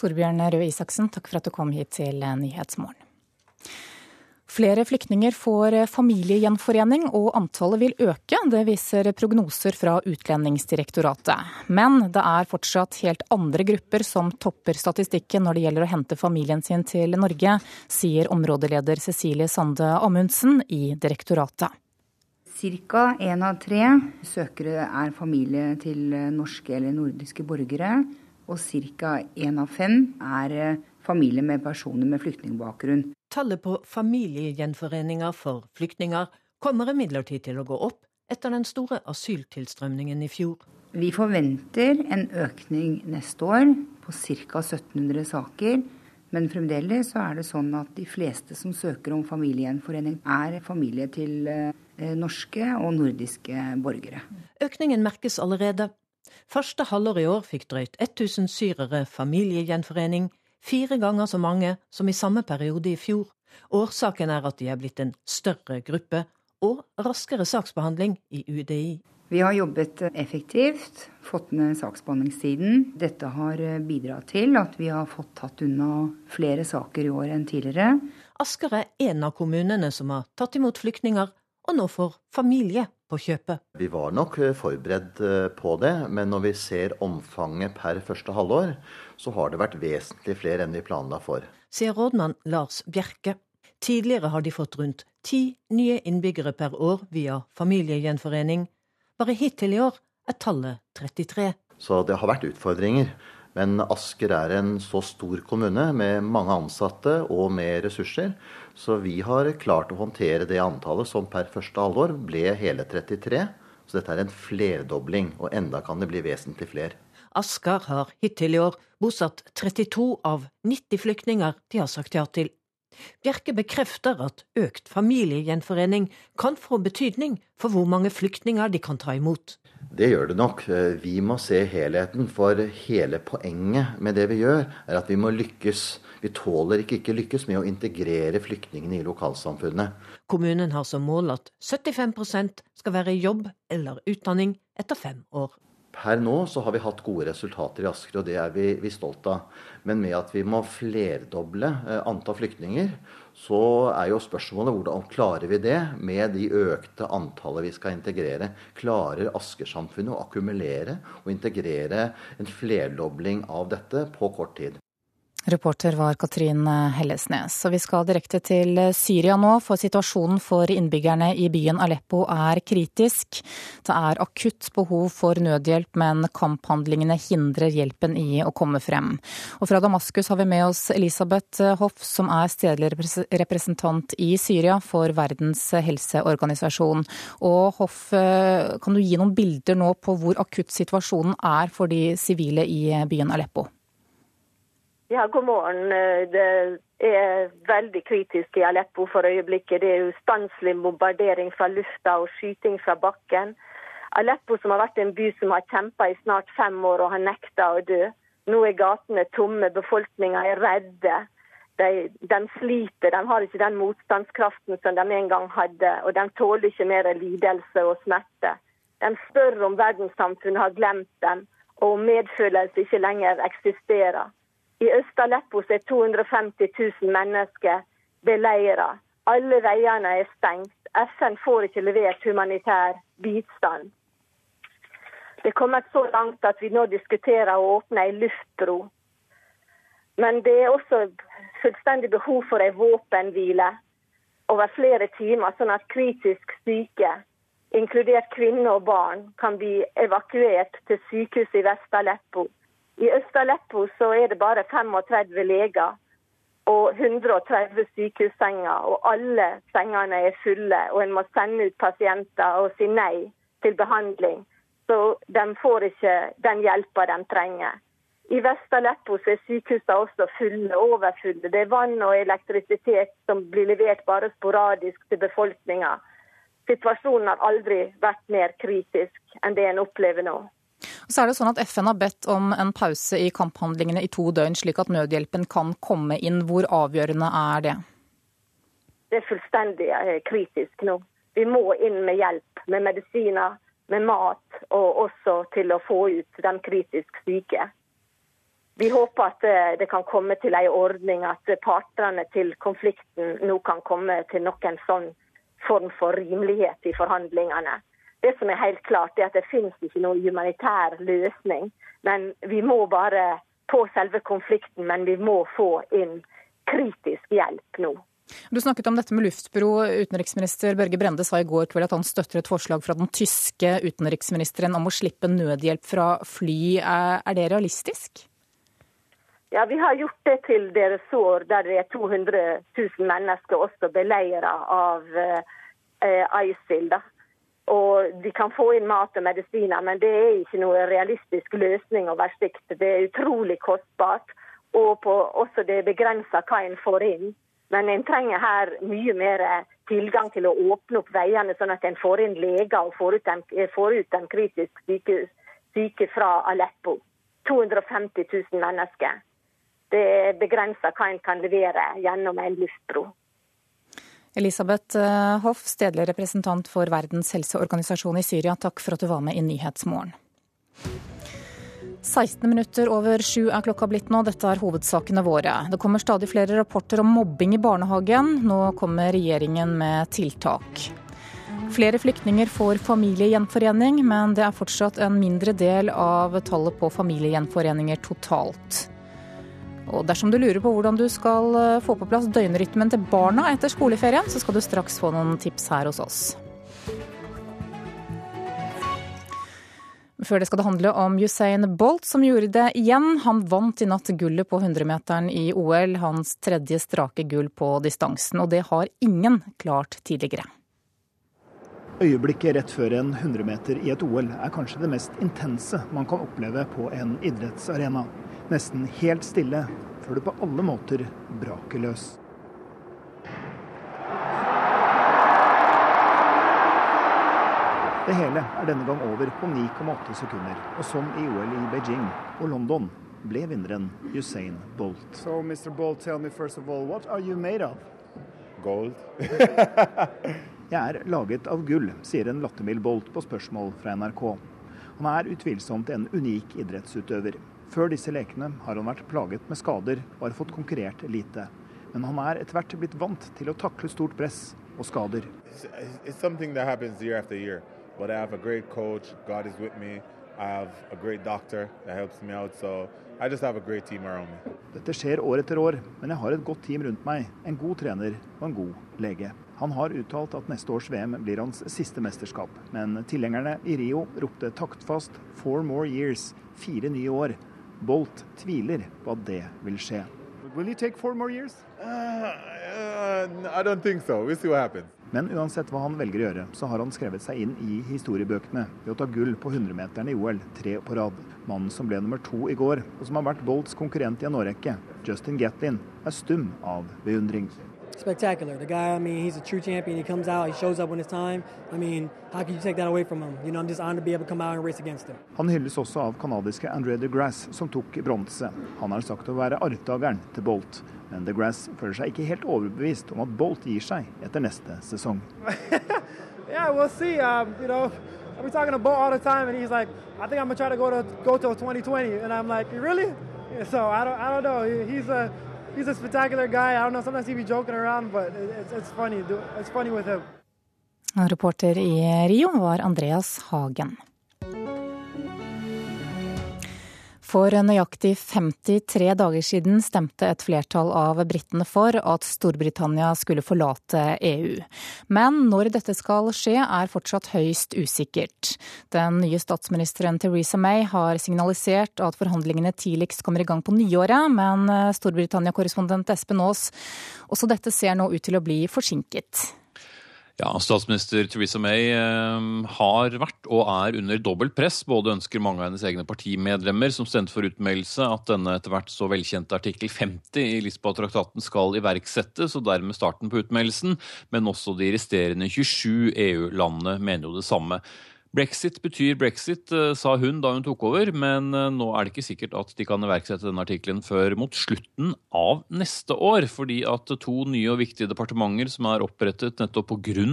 Torbjørn Røe Isaksen, takk for at du kom hit til Nyhetsmorgen. Flere flyktninger får familiegjenforening, og antallet vil øke. Det viser prognoser fra Utlendingsdirektoratet. Men det er fortsatt helt andre grupper som topper statistikken når det gjelder å hente familien sin til Norge, sier områdeleder Cecilie Sande Amundsen i direktoratet. Ca. én av tre søkere er familie til norske eller nordiske borgere. Og ca. én av fem er familie med personer med flyktningbakgrunn. Tallet på familiegjenforeninger for flyktninger kommer imidlertid til å gå opp etter den store asyltilstrømningen i fjor. Vi forventer en økning neste år på ca. 1700 saker. Men fremdeles så er det sånn at de fleste som søker om familiegjenforening, er familie til eh, norske og nordiske borgere. Økningen merkes allerede. Første halvår i år fikk drøyt 1000 syrere familiegjenforening, fire ganger så mange som i samme periode i fjor. Årsaken er at de er blitt en større gruppe og raskere saksbehandling i UDI. Vi har jobbet effektivt, fått ned saksbehandlingstiden. Dette har bidratt til at vi har fått tatt unna flere saker i år enn tidligere. Asker er en av kommunene som har tatt imot flyktninger, og nå får familie på kjøpet. Vi var nok forberedt på det, men når vi ser omfanget per første halvår, så har det vært vesentlig flere enn vi planla for. Sier rådmann Lars Bjerke. Tidligere har de fått rundt ti nye innbyggere per år via familiegjenforening. Bare hittil i år er tallet 33. Så det har vært utfordringer. Men Asker er en så stor kommune med mange ansatte og med ressurser, så vi har klart å håndtere det antallet som per første halvår ble hele 33. Så dette er en flerdobling, og enda kan det bli vesentlig flere. Asker har hittil i år bosatt 32 av 90 flyktninger de har sagt ja til. Bjerke bekrefter at økt familiegjenforening kan få betydning for hvor mange flyktninger de kan ta imot. Det gjør det nok. Vi må se helheten, for hele poenget med det vi gjør, er at vi må lykkes. Vi tåler ikke ikke lykkes med å integrere flyktningene i lokalsamfunnet. Kommunen har som mål at 75 skal være i jobb eller utdanning etter fem år. Per nå så har vi hatt gode resultater i Asker, og det er vi, vi stolt av. Men med at vi må flerdoble eh, antall flyktninger, så er jo spørsmålet hvordan klarer vi det med de økte antallet vi skal integrere. Klarer Asker-samfunnet å akkumulere og integrere en flerdobling av dette på kort tid? Reporter var Katrin Hellesnes. Og vi skal direkte til Syria nå, for situasjonen for innbyggerne i byen Aleppo er kritisk. Det er akutt behov for nødhjelp, men kamphandlingene hindrer hjelpen i å komme frem. Og fra Damaskus har vi med oss Elisabeth Hoff, som er stedlig representant i Syria for Verdens helseorganisasjon. Og Hoff, kan du gi noen bilder nå på hvor akutt situasjonen er for de sivile i byen Aleppo? Ja, god morgen. Det er veldig kritisk i Aleppo for øyeblikket. Det er ustanselig bombardering fra lufta og skyting fra bakken. Aleppo som har vært en by som har kjempa i snart fem år og har nekta å dø. Nå er gatene tomme, befolkninga er redde. De, de, sliter, de har ikke den motstandskraften som de en gang hadde. Og de tåler ikke mer lidelse og smerte. De spør om verdenssamfunnet har glemt dem, og om medfølelse ikke lenger eksisterer. I Øst-Aleppo er 250 000 mennesker beleira. Alle veiene er stengt. FN får ikke levert humanitær bistand. Det er kommet så langt at vi nå diskuterer å åpne ei luftbro. Men det er også fullstendig behov for ei våpenhvile over flere timer, sånn at kritisk syke, inkludert kvinner og barn, kan bli evakuert til sykehuset i Vest-Aleppo. I Øst-Aleppo er det bare 35 leger og 130 sykehussenger. Og alle sengene er fulle, og en må sende ut pasienter og si nei til behandling. Så de får ikke den hjelpa de trenger. I Vest-Aleppo er sykehusene også fulle, overfulle. Det er vann og elektrisitet som blir levert bare sporadisk til befolkninga. Situasjonen har aldri vært mer kritisk enn det en opplever nå. Så er det sånn at FN har bedt om en pause i kamphandlingene i to døgn, slik at nødhjelpen kan komme inn. Hvor avgjørende er det? Det er fullstendig eh, kritisk nå. Vi må inn med hjelp, med medisiner, med mat, og også til å få ut de kritisk syke. Vi håper at eh, det kan komme til en ordning, at partene til konflikten nå kan komme til noen sånn form for rimelighet i forhandlingene. Det som er helt klart, er at det finnes ikke noen humanitær løsning. Men vi må bare på selve konflikten, men vi må få inn kritisk hjelp nå. Du snakket om dette med luftbro. Utenriksminister Børge Brende sa i går kveld at han støtter et forslag fra den tyske utenriksministeren om å slippe nødhjelp fra fly. Er det realistisk? Ja, vi har gjort det til deres år, der det er 200 000 mennesker også beleiret av uh, ISIL. da. Og de kan få inn mat og medisiner, men det er ikke noe realistisk løsning over sikt. Det er utrolig kostbart, og på, også det er begrensa hva en får inn. Men en trenger her mye mer tilgang til å åpne opp veiene, sånn at en får inn leger og får ut en, får ut dem kritisk syke, syke fra Aleppo. 250 000 mennesker. Det er begrensa hva en kan levere gjennom en luftbro. Elisabeth eh, Hoff, stedlig representant for Verdens helseorganisasjon i Syria, takk for at du var med i Nyhetsmorgen. 16 minutter over sju er klokka blitt nå. Dette er hovedsakene våre. Det kommer stadig flere rapporter om mobbing i barnehagen. Nå kommer regjeringen med tiltak. Flere flyktninger får familiegjenforening, men det er fortsatt en mindre del av tallet på familiegjenforeninger totalt. Og dersom du lurer på hvordan du skal eh, få på plass døgnrytmen til barna etter skoleferien, så skal du straks få noen tips her hos oss. Før det skal det handle om Usain Bolt, som gjorde det igjen. Han vant i natt gullet på 100-meteren i OL, hans tredje strake gull på distansen. Og det har ingen klart tidligere. Øyeblikket rett før en 100-meter i et OL er kanskje det mest intense man kan oppleve på en idrettsarena. Nesten helt stille før du på alle måter braker løs. Det hele er denne gang over på 9,8 sekunder. Og som i OL i Beijing og London ble vinneren Usain Bolt. So, Mr. Bolt, tell me first of all, what are you made of? Gold. Jeg er laget av gull, sier en lattermild Bolt på spørsmål fra NRK. Han er utvilsomt en unik idrettsutøver. Før disse lekene har han vært plaget med skader og har fått konkurrert lite. men han er etter hvert blitt vant til å takle stort press og skader. It's something year year, but I have a great coach. God is with me. I have a great doctor that helps me out. So I just have a great team around me. Dette skjer år etter år, men jeg har et godt team rundt meg, en god trener og en god lege. Han har uttalt at neste års VM blir hans siste mesterskap, men tilhengerne i Rio ropte taktfast 'four more years', fire nye år. Bolt tviler på at det vil skje. Will you take four more years? Uh, uh, I don't think so. We'll see what happens. Men uansett hva han velger å gjøre, så har han skrevet seg inn i historiebøkene ved å ta gull på 100-meteren i OL tre på rad. Mannen som ble nummer to i går, og som har vært Bolts konkurrent i en årrekke, Justin Gatlin, er stum av beundring. Spectacular. The guy, I mean, he's a true champion. He comes out, he shows up when it's time. I mean, how can you take that away from him? You know, I'm just honored to be able to come out and race against him. Han hylles også av kanadiske André de Grasse, som tok bronse. Han har sagt å være arvtakeren til Bolt. Men de Grasse føler seg ikke helt overbevist om at Bolt gir seg etter neste sesong. yeah, we'll see. Um, you know, I've been talking to Bolt all the time, and he's like, I think I'm gonna try to go to go to 2020, and I'm like, really? So I don't, I don't know. He's a he's a spectacular guy. I don't know. Sometimes he be joking around, but it's, it's funny. It's funny with him. Reporter i Rio var Andreas Hagen. For nøyaktig 53 dager siden stemte et flertall av britene for at Storbritannia skulle forlate EU. Men når dette skal skje, er fortsatt høyst usikkert. Den nye statsministeren Theresa May har signalisert at forhandlingene tidligst kommer i gang på nyåret, men Storbritannia-korrespondent Espen Aas, også dette ser nå ut til å bli forsinket. Ja, Statsminister Theresa May eh, har vært og er under dobbelt press. Både ønsker mange av hennes egne partimedlemmer som stemte for utmeldelse, at denne etter hvert så velkjente artikkel 50 i Lisboa-traktaten skal iverksettes, og dermed starten på utmeldelsen. Men også de resterende 27 EU-landene mener jo det samme. Brexit betyr brexit, eh, sa hun da hun tok over, men eh, nå er det ikke sikkert at de kan iverksette denne artikkelen før mot slutten av neste år. Fordi at to nye og viktige departementer som er opprettet nettopp pga.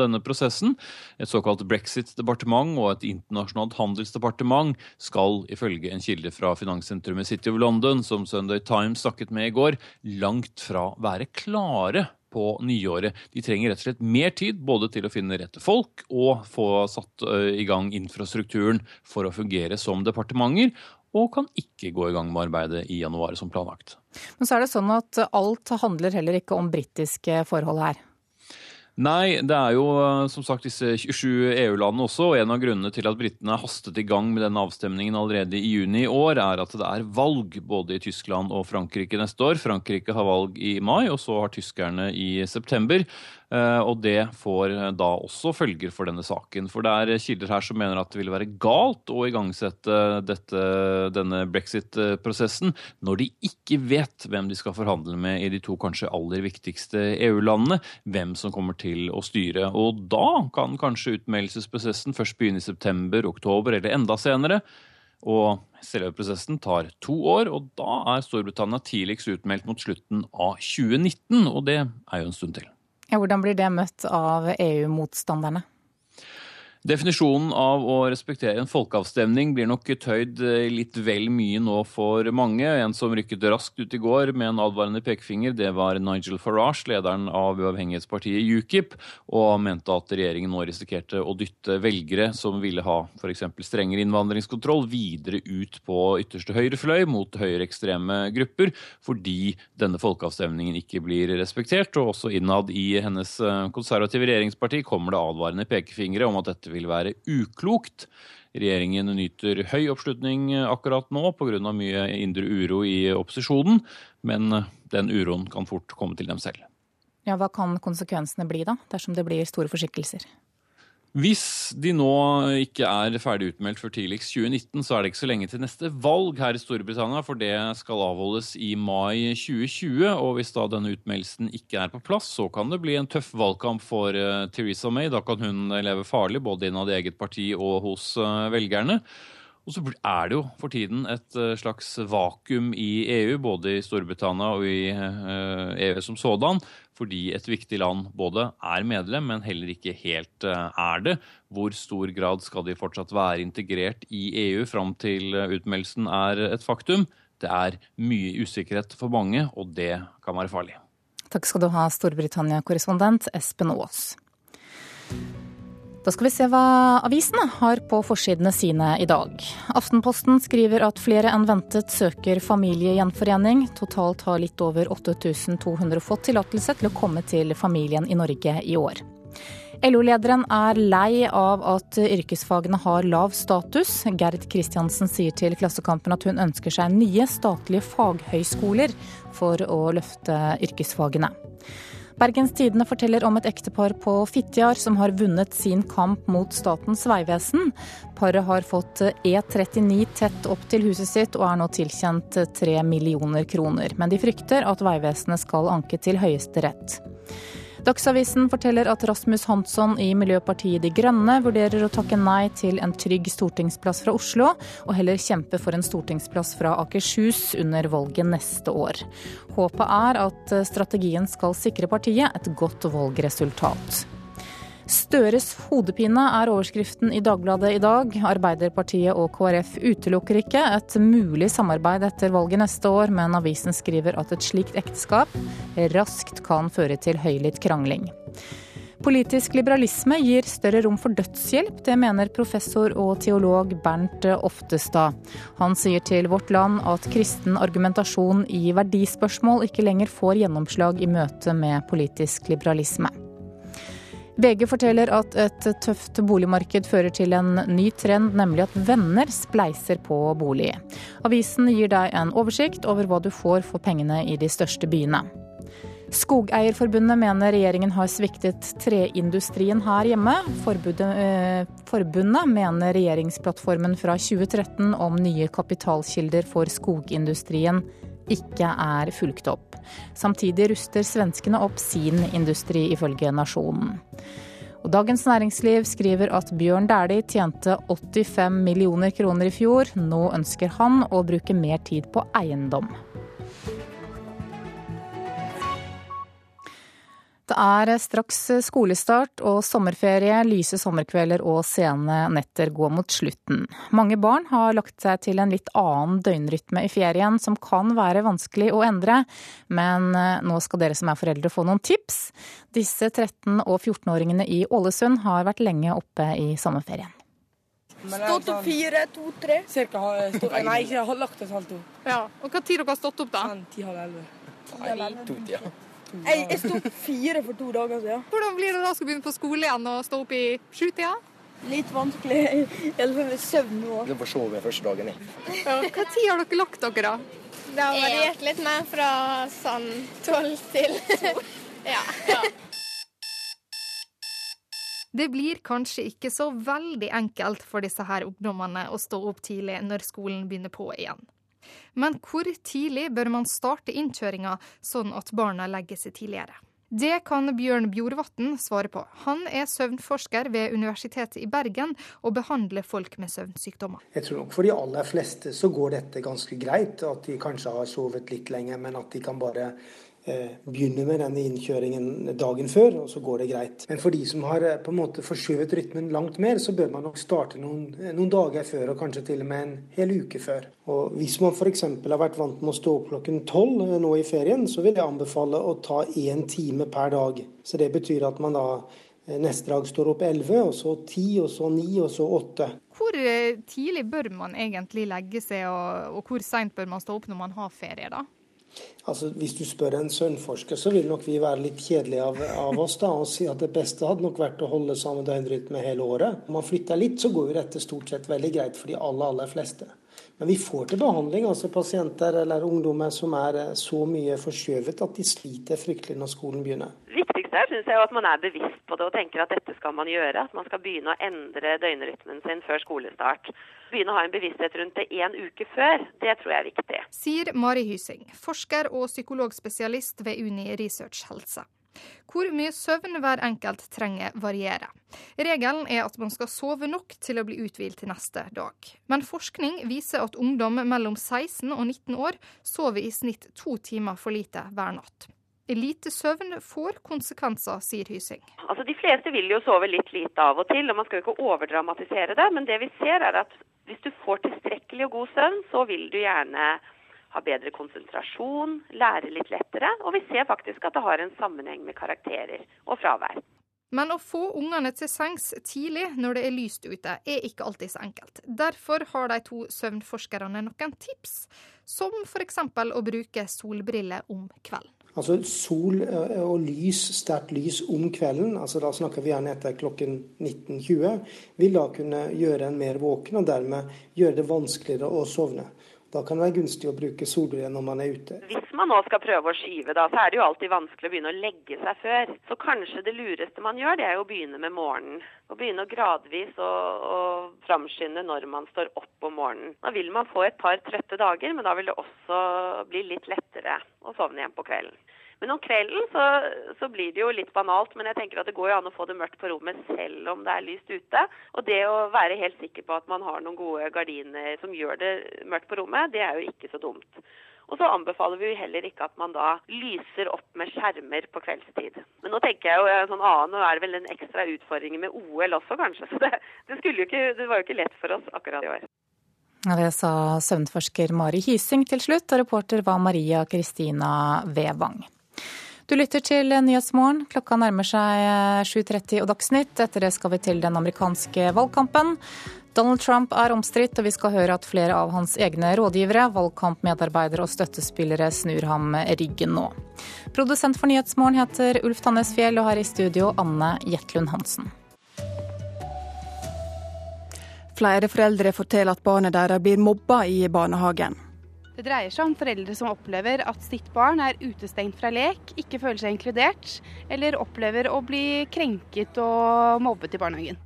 denne prosessen, et såkalt brexit-departement og et internasjonalt handelsdepartement, skal ifølge en kilde fra finanssentrumet City of London, som Sunday Times snakket med i går, langt fra være klare på nyåret. De trenger rett og slett mer tid både til å finne rette folk og få satt i gang infrastrukturen for å fungere som departementer, og kan ikke gå i gang med arbeidet i januar som planlagt. Men så er det sånn at alt handler heller ikke om britiske forhold her? Nei, det er jo som sagt disse 27 EU-landene også. og En av grunnene til at britene hastet i gang med denne avstemningen allerede i juni i år, er at det er valg både i Tyskland og Frankrike neste år. Frankrike har valg i mai, og så har tyskerne i september. Og det får da også følger for denne saken. For det er kilder her som mener at det vil være galt å igangsette dette, denne brexit-prosessen når de ikke vet hvem de skal forhandle med i de to kanskje aller viktigste EU-landene, hvem som kommer til å styre. Og da kan kanskje utmeldelsesprosessen først begynne i september, oktober eller enda senere. Og selve prosessen tar to år, og da er Storbritannia tidligst utmeldt mot slutten av 2019. Og det er jo en stund til. Ja, hvordan blir det møtt av EU-motstanderne? Definisjonen av å respektere en folkeavstemning blir nok tøyd litt vel mye nå for mange. En som rykket raskt ut i går med en advarende pekefinger, det var Nigel Farage, lederen av uavhengighetspartiet UKIP, og mente at regjeringen nå risikerte å dytte velgere som ville ha f.eks. strengere innvandringskontroll, videre ut på ytterste høyrefløy mot høyreekstreme grupper, fordi denne folkeavstemningen ikke blir respektert. Og også innad i hennes konservative regjeringsparti kommer det advarende pekefingre om at dette vil være uklokt. Regjeringen nyter høy oppslutning akkurat nå pga. mye indre uro i opposisjonen, men den uroen kan fort komme til dem selv. Ja, Hva kan konsekvensene bli da, dersom det blir store forsinkelser? Hvis de nå ikke er ferdig utmeldt før tidligst 2019, så er det ikke så lenge til neste valg her i Storbritannia, for det skal avholdes i mai 2020. Og hvis da denne utmeldelsen ikke er på plass, så kan det bli en tøff valgkamp for Theresa May. Da kan hun leve farlig, både innad i eget parti og hos velgerne. Og så er det jo for tiden et slags vakuum i EU, både i Storbritannia og i EU som sådan, fordi et viktig land både er medlem, men heller ikke helt er det. Hvor stor grad skal de fortsatt være integrert i EU fram til utmeldelsen er et faktum? Det er mye usikkerhet for mange, og det kan være farlig. Takk skal du ha, Storbritannia-korrespondent Espen Aas. Da skal vi se hva avisene har på forsidene sine i dag. Aftenposten skriver at flere enn ventet søker familiegjenforening. Totalt har litt over 8200 fått tillatelse til å komme til familien i Norge i år. LO-lederen er lei av at yrkesfagene har lav status. Gerd Kristiansen sier til Klassekampen at hun ønsker seg nye statlige faghøyskoler for å løfte yrkesfagene. Bergens Tidende forteller om et ektepar på Fitjar som har vunnet sin kamp mot Statens vegvesen. Paret har fått E39 tett opp til huset sitt og er nå tilkjent tre millioner kroner. Men de frykter at Vegvesenet skal anke til Høyesterett. Dagsavisen forteller at Rasmus Hansson i Miljøpartiet De Grønne vurderer å takke nei til en trygg stortingsplass fra Oslo, og heller kjempe for en stortingsplass fra Akershus under valget neste år. Håpet er at strategien skal sikre partiet et godt valgresultat. Støres hodepine er overskriften i Dagbladet i dag. Arbeiderpartiet og KrF utelukker ikke et mulig samarbeid etter valget neste år, men avisen skriver at et slikt ekteskap raskt kan føre til høylytt krangling. Politisk liberalisme gir større rom for dødshjelp, det mener professor og teolog Bernt Oftestad. Han sier til Vårt Land at kristen argumentasjon i verdispørsmål ikke lenger får gjennomslag i møte med politisk liberalisme. VG forteller at et tøft boligmarked fører til en ny trend, nemlig at venner spleiser på bolig. Avisen gir deg en oversikt over hva du får for pengene i de største byene. Skogeierforbundet mener regjeringen har sviktet treindustrien her hjemme. Forbundet, eh, forbundet mener regjeringsplattformen fra 2013 om nye kapitalkilder for skogindustrien ikke er fulgt opp. Samtidig ruster svenskene opp sin industri, ifølge Nasjonen. Og Dagens Næringsliv skriver at Bjørn Dæhlie tjente 85 millioner kroner i fjor. Nå ønsker han å bruke mer tid på eiendom. Det er straks skolestart og sommerferie. Lyse sommerkvelder og sene netter går mot slutten. Mange barn har lagt seg til en litt annen døgnrytme i ferien, som kan være vanskelig å endre. Men eh, nå skal dere som er foreldre få noen tips. Disse 13- og 14-åringene i Ålesund har vært lenge oppe i sommerferien. Stått opp fire, to, tre. Cirka, stå, nei, ikke har lagt oss halv to. Ja, og Hva tid dere har stått opp, da? Sånn ti-halv elleve. Nei, to-tida. Jeg, jeg sto opp fire for to dager siden. Hvordan blir det da å skulle begynne på skole igjen og stå opp i sjutida? Litt vanskelig. I alle fall med søvn nå. Du får sove første dagen, jeg. Ja, hva tid har dere lagt dere, da? Det har variert litt mer fra sånn tolv til ja. ja. Det blir kanskje ikke så veldig enkelt for disse her ungdommene å stå opp tidlig når skolen begynner på igjen. Men hvor tidlig bør man starte innkjøringa, sånn at barna legger seg tidligere? Det kan Bjørn Bjorvatn svare på. Han er søvnforsker ved Universitetet i Bergen og behandler folk med søvnsykdommer. Jeg tror nok for de aller fleste så går dette ganske greit, at de kanskje har sovet litt lenger, men at de kan bare eh, begynne med denne innkjøringen dagen før, og så går det greit. Men for de som har eh, på en måte forskjøvet rytmen langt mer, så bør man nok starte noen, noen dager før, og kanskje til og med en hel uke før. Og Hvis man f.eks. har vært vant med å stå opp klokken tolv eh, nå i ferien, så vil jeg anbefale å ta én time per dag. Så det betyr at man da eh, neste dag står opp elleve, og så ti, og så ni, og så åtte. Hvor eh, tidlig bør man egentlig legge seg, og, og hvor seint bør man stå opp når man har ferie, da? Altså, Hvis du spør en søvnforsker, så vil nok vi være litt kjedelige av, av, oss da, og si at det beste hadde nok vært å holde samme døgnrytme hele året. Om man flytter litt, så går jo dette stort sett veldig greit for de aller, aller fleste. Men vi får til behandling altså pasienter eller ungdommer som er eh, så mye forskjøvet at de sliter fryktelig når skolen begynner. Her synes jeg jo at man er bevisst på det og tenker at dette skal man gjøre. At man skal begynne å endre døgnrytmen sin før skolestart. Begynne å ha en bevissthet rundt det én uke før. Det tror jeg er viktig. Sier Mari Hysing, forsker og psykologspesialist ved Uni Research Helse. Hvor mye søvn hver enkelt trenger, varierer. Regelen er at man skal sove nok til å bli uthvilt til neste dag. Men forskning viser at ungdom mellom 16 og 19 år sover i snitt to timer for lite hver natt. Lite søvn får konsekvenser, sier Hysing. Altså, De fleste vil jo sove litt lite av og til, og man skal jo ikke overdramatisere det. Men det vi ser er at hvis du får tilstrekkelig og god søvn, så vil du gjerne ha bedre konsentrasjon, lære litt lettere. Og vi ser faktisk at det har en sammenheng med karakterer og fravær. Men å få ungene til sengs tidlig når det er lyst ute, er ikke alltid så enkelt. Derfor har de to søvnforskerne noen tips, som f.eks. å bruke solbriller om kvelden. Altså Sol eh, og lys, sterkt lys om kvelden, altså da snakker vi gjerne etter klokken 19.20, vil da kunne gjøre en mer våken og dermed gjøre det vanskeligere å sovne. Da kan det være gunstig å bruke solbriller når man er ute. Hvis man nå skal prøve å skyve, da, så er det jo alltid vanskelig å begynne å legge seg før. Så kanskje det lureste man gjør, det er jo å begynne med morgenen. Å begynne å gradvis å, å framskynde når man står opp om morgenen. Da vil man få et par trøtte dager, men da vil det også bli litt lettere å sovne igjen på kvelden. Men om kvelden så, så, blir det jo litt banalt, men jeg tenker at det går jo an å få det mørkt på rommet selv om det er lyst ute. Og det å være helt sikker på at man har noen gode gardiner som gjør det mørkt på rommet, det er jo ikke så dumt. Og så anbefaler vi heller ikke at man da lyser opp med skjermer på kveldstid. Men nå tenker jeg jo sånn annen, nå er det vel en ekstra utfordring med OL også, kanskje. Så det, det, jo ikke, det var jo ikke lett for oss akkurat i år. Det sa søvnforsker Mari Hysing til slutt, og reporter var Maria Kristina Vevang. Du lytter til Nyhetsmorgen. Klokka nærmer seg 7.30 og Dagsnytt. Etter det skal vi til den amerikanske valgkampen. Donald Trump er omstridt, og vi skal høre at flere av hans egne rådgivere, valgkampmedarbeidere og støttespillere snur ham ryggen nå. Produsent for Nyhetsmorgen heter Ulf Tannes Fjell, og her i studio Anne Jetlund Hansen. Flere foreldre forteller at barnet deres blir mobba i barnehagen. Det dreier seg om foreldre som opplever at sitt barn er utestengt fra lek, ikke føler seg inkludert, eller opplever å bli krenket og mobbet i barnehagen.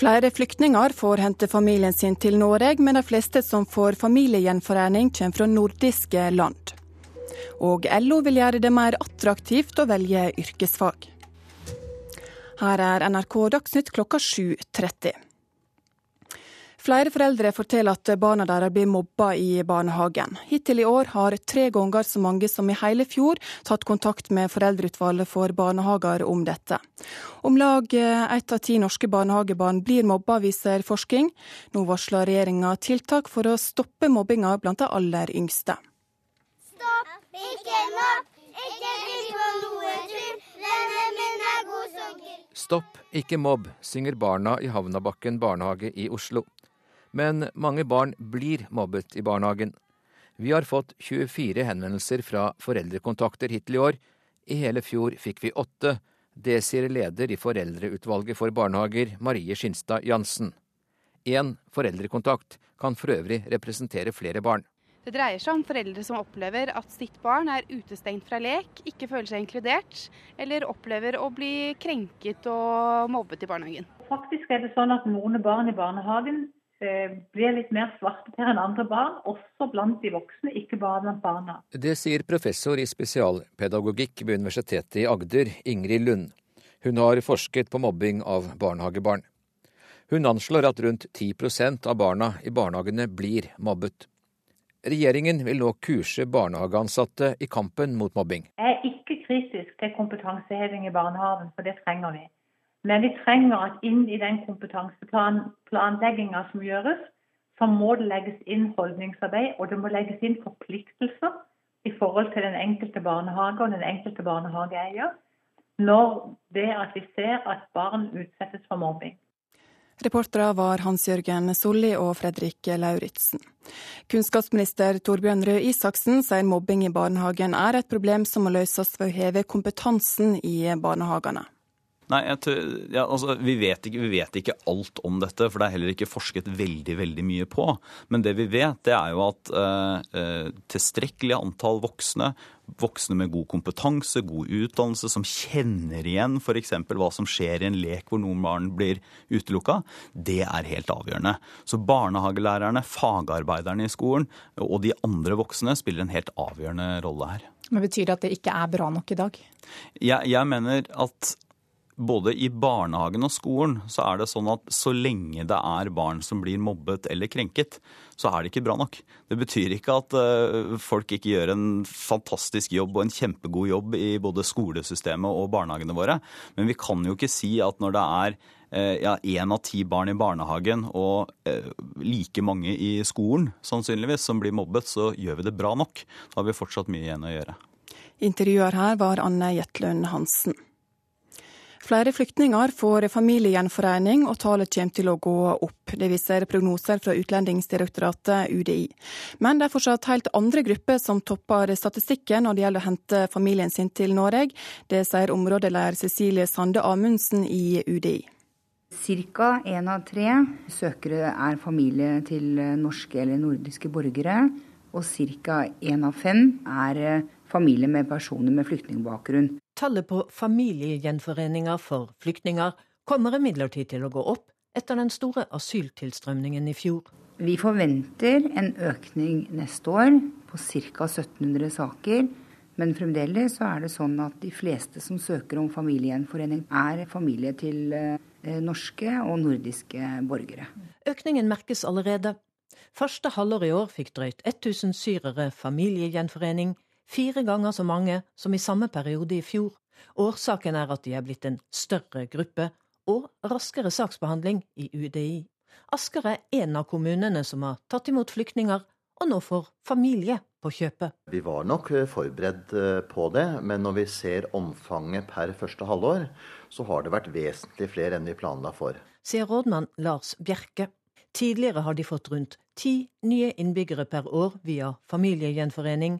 Flere flyktninger får hente familien sin til Norge, men de fleste som får familiegjenforening, kommer fra nordiske land. Og LO vil gjøre det mer attraktivt å velge yrkesfag. Her er NRK Dagsnytt klokka 7.30. Flere foreldre forteller at barna deres blir mobba i barnehagen. Hittil i år har tre ganger så mange som i hele fjor tatt kontakt med Foreldreutvalget for barnehager om dette. Om lag ett av ti norske barnehagebarn blir mobba, viser forskning. Nå varsler regjeringa tiltak for å stoppe mobbinga blant de aller yngste. Stopp, ikke mobb, ikke driv på noe tull, vennen min er god som gull. Stopp, ikke mobb, synger barna i Havnabakken barnehage i Oslo. Men mange barn blir mobbet i barnehagen. Vi har fått 24 henvendelser fra foreldrekontakter hittil i år. I hele fjor fikk vi åtte. Det sier leder i Foreldreutvalget for barnehager, Marie Skinstad Jansen. Én foreldrekontakt kan for øvrig representere flere barn. Det dreier seg om foreldre som opplever at sitt barn er utestengt fra lek, ikke føler seg inkludert, eller opplever å bli krenket og mobbet i barnehagen. Faktisk er det sånn at noen barn i barnehagen Eh, blir litt mer svarteper enn andre barn, også blant de voksne, ikke bare blant barna. Det sier professor i spesialpedagogikk ved Universitetet i Agder, Ingrid Lund. Hun har forsket på mobbing av barnehagebarn. Hun anslår at rundt 10% av barna i barnehagene blir mobbet. Regjeringen vil nå kurse barnehageansatte i kampen mot mobbing. Jeg er ikke kritisk til kompetanseheving i barnehagen, for det trenger vi. Men vi trenger at inn i den kompetanseplanlegginga som gjøres, så må det legges inn holdningsarbeid, og det må legges inn forpliktelser i forhold til den enkelte barnehage og den enkelte barnehageeier når det at vi ser at barn utsettes for mobbing. Reportere var Hans-Jørgen Solli og Fredrik Lauritzen. Kunnskapsminister Torbjørn Røe Isaksen sier mobbing i barnehagen er et problem som må løses ved å heve kompetansen i barnehagene. Nei, ja, altså, vi, vet ikke, vi, vet ikke, alt om dette, for det er heller ikke forsket veldig veldig mye på. Men det vi vet, det er jo at eh, tilstrekkelig antall voksne, voksne med god kompetanse, god utdannelse, som kjenner igjen f.eks. hva som skjer i en lek hvor noen barn blir utelukka, det er helt avgjørende. Så barnehagelærerne, fagarbeiderne i skolen og de andre voksne spiller en helt avgjørende rolle her. Men Betyr det at det ikke er bra nok i dag? Jeg, jeg mener at både i barnehagen og skolen så er det sånn at så lenge det er barn som blir mobbet eller krenket, så er det ikke bra nok. Det betyr ikke at uh, folk ikke gjør en fantastisk jobb og en kjempegod jobb i både skolesystemet og barnehagene våre, men vi kan jo ikke si at når det er uh, ja, én av ti barn i barnehagen og uh, like mange i skolen sannsynligvis som blir mobbet, så gjør vi det bra nok. Da har vi fortsatt mye igjen å gjøre. Intervjuer her var Anne Jetlund Hansen. Flere flyktninger får familiegjenforening, og tallet kommer til å gå opp. Det viser prognoser fra Utlendingsdirektoratet, UDI. Men det er fortsatt helt andre grupper som topper statistikken når det gjelder å hente familien sin til Norge. Det sier områdeleder Cecilie Sande Amundsen i UDI. Ca. én av tre søkere er familie til norske eller nordiske borgere. Og ca. én av fem er familie med personer med flyktningbakgrunn. Tallet på familiegjenforeninger for flyktninger kommer imidlertid til å gå opp etter den store asyltilstrømningen i fjor. Vi forventer en økning neste år på ca. 1700 saker. Men fremdeles så er det sånn at de fleste som søker om familiegjenforening, er familie til eh, norske og nordiske borgere. Økningen merkes allerede. Første halvår i år fikk drøyt 1000 syrere familiegjenforening, fire ganger så mange som i samme periode i fjor. Årsaken er at de er blitt en større gruppe og raskere saksbehandling i UDI. Asker er en av kommunene som har tatt imot flyktninger, og nå får familie på kjøpet. Vi var nok eh, forberedt eh, på det, men når vi ser omfanget per første halvår, så har det vært vesentlig flere enn vi planla for. Sier rådmann Lars Bjerke. Tidligere har de fått rundt ti nye innbyggere per år via familiegjenforening,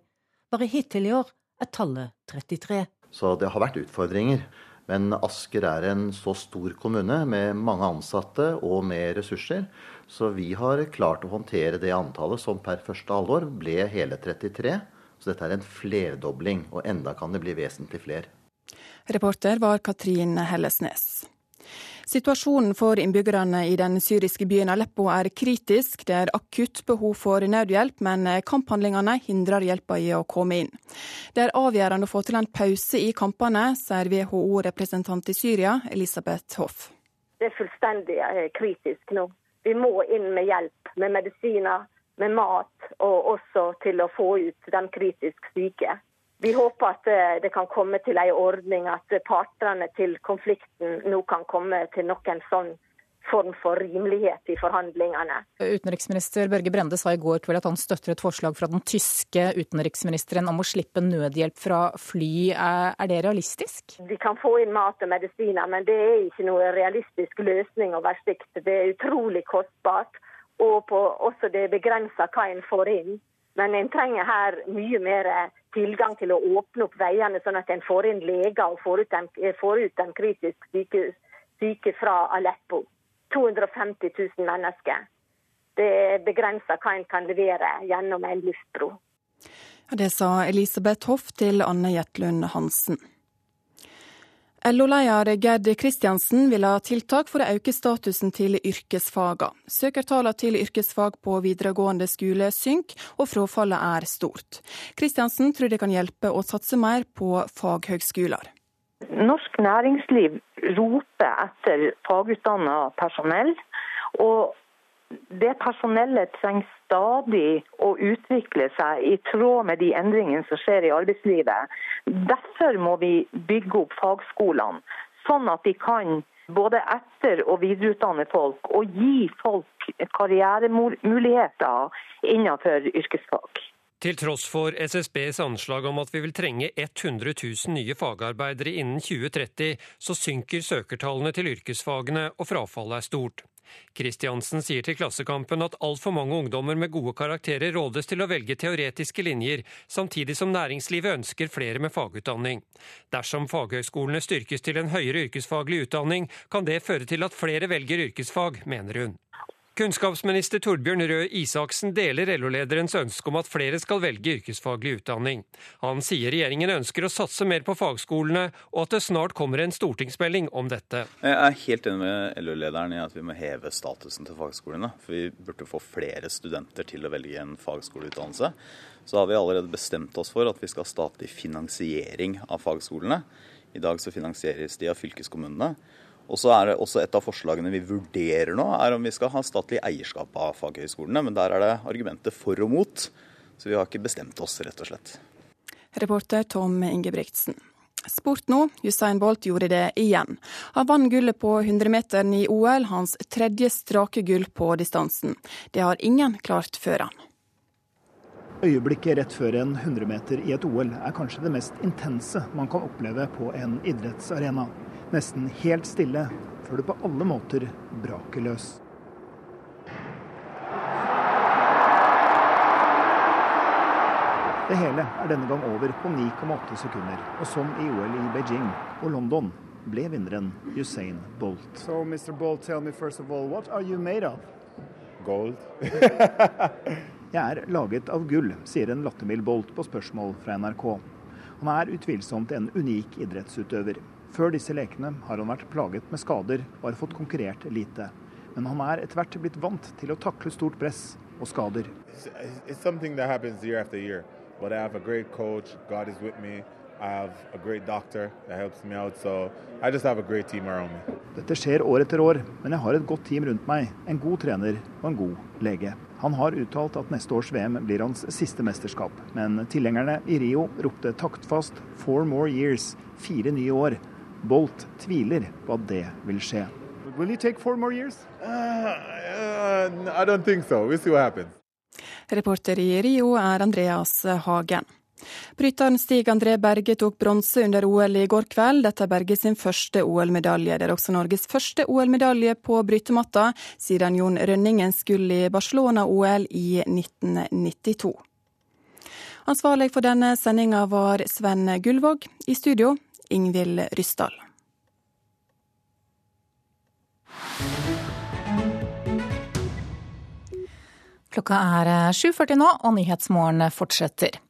bare hittil i år er tallet 33. Så det har vært utfordringer. Men Asker er en så stor kommune med mange ansatte og med ressurser, så vi har klart å håndtere det antallet som per første halvår ble hele 33. Så dette er en flerdobling, og enda kan det bli vesentlig flere. Reporter var Katrin Hellesnes. Situasjonen for innbyggerne i den syriske byen Aleppo er kritisk. Det er akutt behov for nødhjelp, men kamphandlingene hindrer hjelpa i å komme inn. Det er avgjørende å få til en pause i kampene, sier WHO-representant i Syria, Elisabeth Hoff. Det er fullstendig eh, kritisk nå. Vi må inn med hjelp, med medisiner, med mat, og også til å få ut de kritisk syke. Vi håper at eh, det kan komme til en ordning at partene til konflikten nå kan komme til noen sånn form for rimelighet i forhandlingene. Utenriksminister Børge Brende sa i går kveld at han støtter et forslag fra den tyske utenriksministeren om å slippe nødhjelp fra fly. Er det realistisk? Vi kan få inn mat og medisiner, men det er ikke noe realistisk løsning over sikt. Det er utrolig kostbart, og på, også det er begrensa hva en får inn. Men en trenger her mye mer tilgang til å åpne opp veiene, sånn at en får inn leger og får ut de, får ut de kritisk syke, syke, fra Aleppo. 250 000 mennesker. Det er begrensa hva en kan levere gjennom en luftbro. Det sa Elisabeth Hoff til Anne Jetlund Hansen. LO-leder Gerd Kristiansen vil ha tiltak for å øke statusen til yrkesfagene. Søkertallene til yrkesfag på videregående skole synker, og frafallet er stort. Kristiansen tror det kan hjelpe å satse mer på faghøgskoler. Norsk næringsliv roper etter fagutdanna personell. og det personellet trenger stadig å utvikle seg i tråd med de endringene som skjer i arbeidslivet. Derfor må vi bygge opp fagskolene, sånn at de kan både etter- og videreutdanne folk og gi folk karrieremuligheter innenfor yrkesfag. Til tross for SSBs anslag om at vi vil trenge 100 000 nye fagarbeidere innen 2030, så synker søkertallene til yrkesfagene og frafallet er stort. Kristiansen sier til Klassekampen at altfor mange ungdommer med gode karakterer rådes til å velge teoretiske linjer, samtidig som næringslivet ønsker flere med fagutdanning. Dersom faghøyskolene styrkes til en høyere yrkesfaglig utdanning, kan det føre til at flere velger yrkesfag, mener hun. Kunnskapsminister Torbjørn Røe Isaksen deler LO-lederens ønske om at flere skal velge yrkesfaglig utdanning. Han sier regjeringen ønsker å satse mer på fagskolene, og at det snart kommer en stortingsmelding om dette. Jeg er helt enig med LO-lederen i at vi må heve statusen til fagskolene. For vi burde få flere studenter til å velge en fagskoleutdannelse. Så har vi allerede bestemt oss for at vi skal ha statlig finansiering av fagskolene. I dag så finansieres de av fylkeskommunene. Og så er det også Et av forslagene vi vurderer nå, er om vi skal ha statlig eierskap av faghøyskolene. Men der er det argumenter for og mot, så vi har ikke bestemt oss, rett og slett. Reporter Tom Ingebrigtsen. Sport nå. Usain Bolt gjorde det igjen. Han vant gullet på 100-meteren i OL, hans tredje strake gull på distansen. Det har ingen klart før han. Øyeblikket rett før en 100-meter i et OL er kanskje det mest intense man kan oppleve på en idrettsarena. Nesten helt stille, før du på alle måter braker løs. Det hele er denne gang over på 9,8 sekunder, og som i OL i Beijing og London ble vinneren Usain Bolt. So, Mr. Bolt, tell me first of all, what are you made of? Gold. Jeg er laget av gull, sier en lattermild Bolt på spørsmål fra NRK. Han er utvilsomt en unik idrettsutøver. Før disse lekene har han vært plaget med skader og har fått konkurrert lite. Men han er etter hvert blitt vant til å takle stort press og skader. It's, it's year year. But I have a great coach. God is with me. Out. So. Dette skjer år etter år, men jeg har et godt team rundt meg. En god trener og en god lege. Han har uttalt at neste års VM blir hans siste mesterskap. Men tilhengerne i Rio ropte taktfast 'four more years', fire nye år. Bolt tviler på at det vil skje. Will you take four more years? Uh, uh, I don't think so. We'll see what happens. Reporter i Rio er Andreas Hagen. Bryteren Stig André Berge tok bronse under OL i går kveld. Dette er Berge sin første OL-medalje. Det er også Norges første OL-medalje på brytematta siden Jon Rønningens gull i Barcelona-OL i 1992. Ansvarlig for denne sendinga var Sven Gullvåg. I studio Ingvild Ryssdal. Klokka er 7.40 nå, og Nyhetsmorgen fortsetter.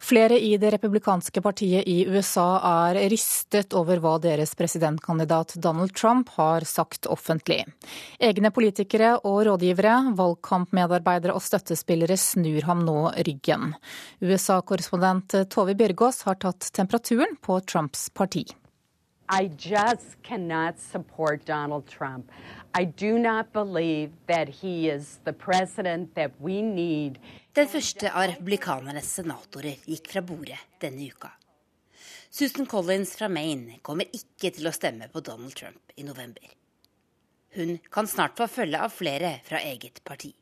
Flere i det republikanske partiet i USA er rystet over hva deres presidentkandidat Donald Trump har sagt offentlig. Egne politikere og rådgivere, valgkampmedarbeidere og støttespillere snur ham nå ryggen. USA-korrespondent Tove Bjørgaas har tatt temperaturen på Trumps parti. I just cannot support Donald Trump. Den første av republikanernes senatorer gikk fra bordet denne uka. Susan Collins fra Maine kommer ikke til å stemme på Donald Trump i november. Hun kan snart få følge av flere fra eget parti.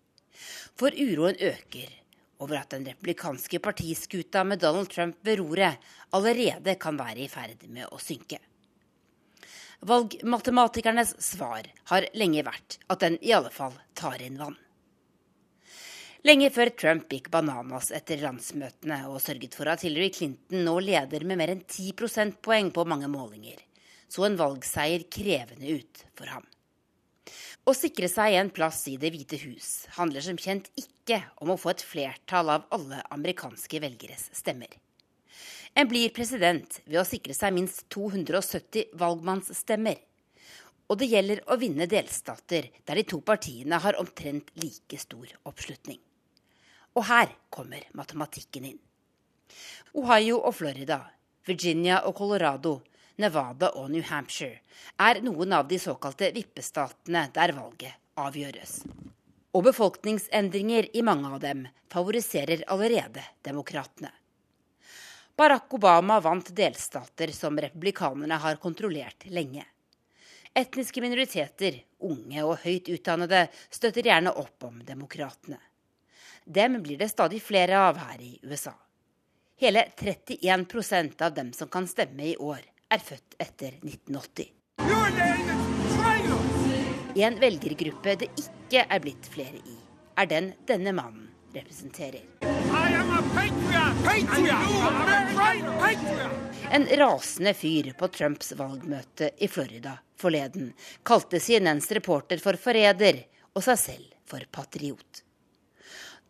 For uroen øker over at den republikanske partiskuta med Donald Trump ved roret allerede kan være i ferd med å synke. Valgmatematikernes svar har lenge vært at den i alle fall tar inn vann. Lenge før Trump gikk bananas etter landsmøtene og sørget for at Hillary Clinton nå leder med mer enn 10 prosentpoeng på mange målinger, så en valgseier krevende ut for ham. Å sikre seg en plass i Det hvite hus handler som kjent ikke om å få et flertall av alle amerikanske velgeres stemmer. En blir president ved å sikre seg minst 270 valgmannsstemmer. Og det gjelder å vinne delstater der de to partiene har omtrent like stor oppslutning. Og her kommer matematikken inn. Ohio og Florida, Virginia og Colorado, Nevada og New Hampshire er noen av de såkalte vippestatene der valget avgjøres. Og befolkningsendringer i mange av dem favoriserer allerede demokratene. Barack Obama vant delstater som republikanerne har kontrollert lenge. Etniske minoriteter, unge og høyt utdannede, støtter gjerne opp om demokratene. Dem blir det stadig flere av her i USA. Hele 31% av dem som kan stemme i år, er født etter 1980. En velgergruppe det ikke er blitt flere i, er den denne mannen representerer. En rasende fyr på Trumps valgmøte i Florida forleden kalte CNNs reporter for forræder og seg selv for patriot.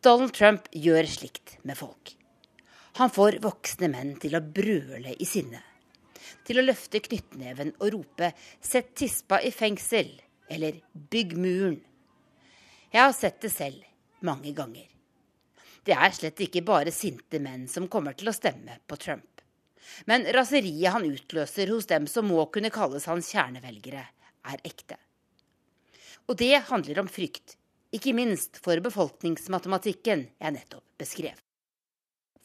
Donald Trump gjør slikt med folk. Han får voksne menn til å brøle i sinne. Til å løfte knyttneven og rope 'sett tispa i fengsel' eller 'bygg muren'. Jeg har sett det selv mange ganger. Det er slett ikke bare sinte menn som kommer til å stemme på Trump. Men raseriet han utløser hos dem som må kunne kalles hans kjernevelgere, er ekte. Og det handler om frykt, ikke minst for befolkningsmatematikken jeg nettopp beskrev.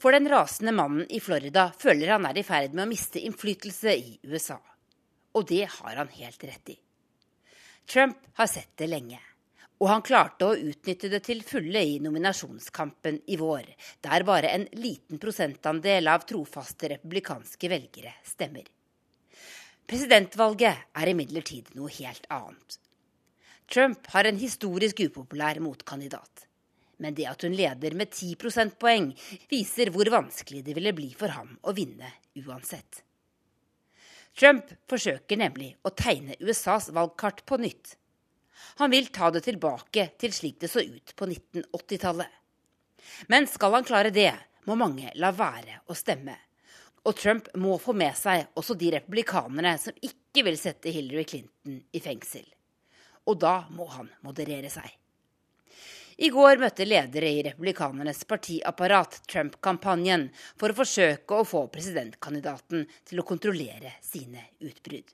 For den rasende mannen i Florida føler han er i ferd med å miste innflytelse i USA. Og det har han helt rett i. Trump har sett det lenge. Og han klarte å utnytte det til fulle i nominasjonskampen i vår, der bare en liten prosentandel av trofaste republikanske velgere stemmer. Presidentvalget er imidlertid noe helt annet. Trump har en historisk upopulær motkandidat. Men det at hun leder med 10 prosentpoeng, viser hvor vanskelig det ville bli for ham å vinne uansett. Trump forsøker nemlig å tegne USAs valgkart på nytt han vil ta det tilbake til slik det så ut på 1980-tallet. Men skal han klare det, må mange la være å stemme. Og Trump må få med seg også de republikanerne som ikke vil sette Hillary Clinton i fengsel. Og da må han moderere seg. I går møtte ledere i republikanernes partiapparat Trump-kampanjen for å forsøke å få presidentkandidaten til å kontrollere sine utbrudd.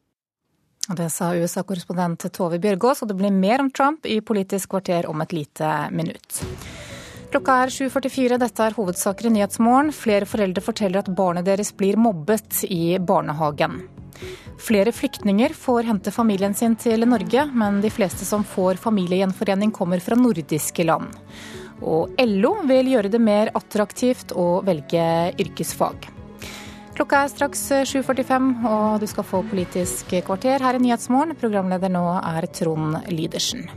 Det sa USA-korrespondent Tove Bjørgaas, og det blir mer om Trump i Politisk kvarter om et lite minutt. Klokka er 7.44, dette er hovedsaker i Nyhetsmorgen. Flere foreldre forteller at barnet deres blir mobbet i barnehagen. Flere flyktninger får hente familien sin til Norge, men de fleste som får familiegjenforening kommer fra nordiske land. Og LO vil gjøre det mer attraktivt å velge yrkesfag. Klokka er straks 7.45, og du skal få Politisk kvarter her i Nyhetsmorgen. Programleder nå er Trond Lydersen.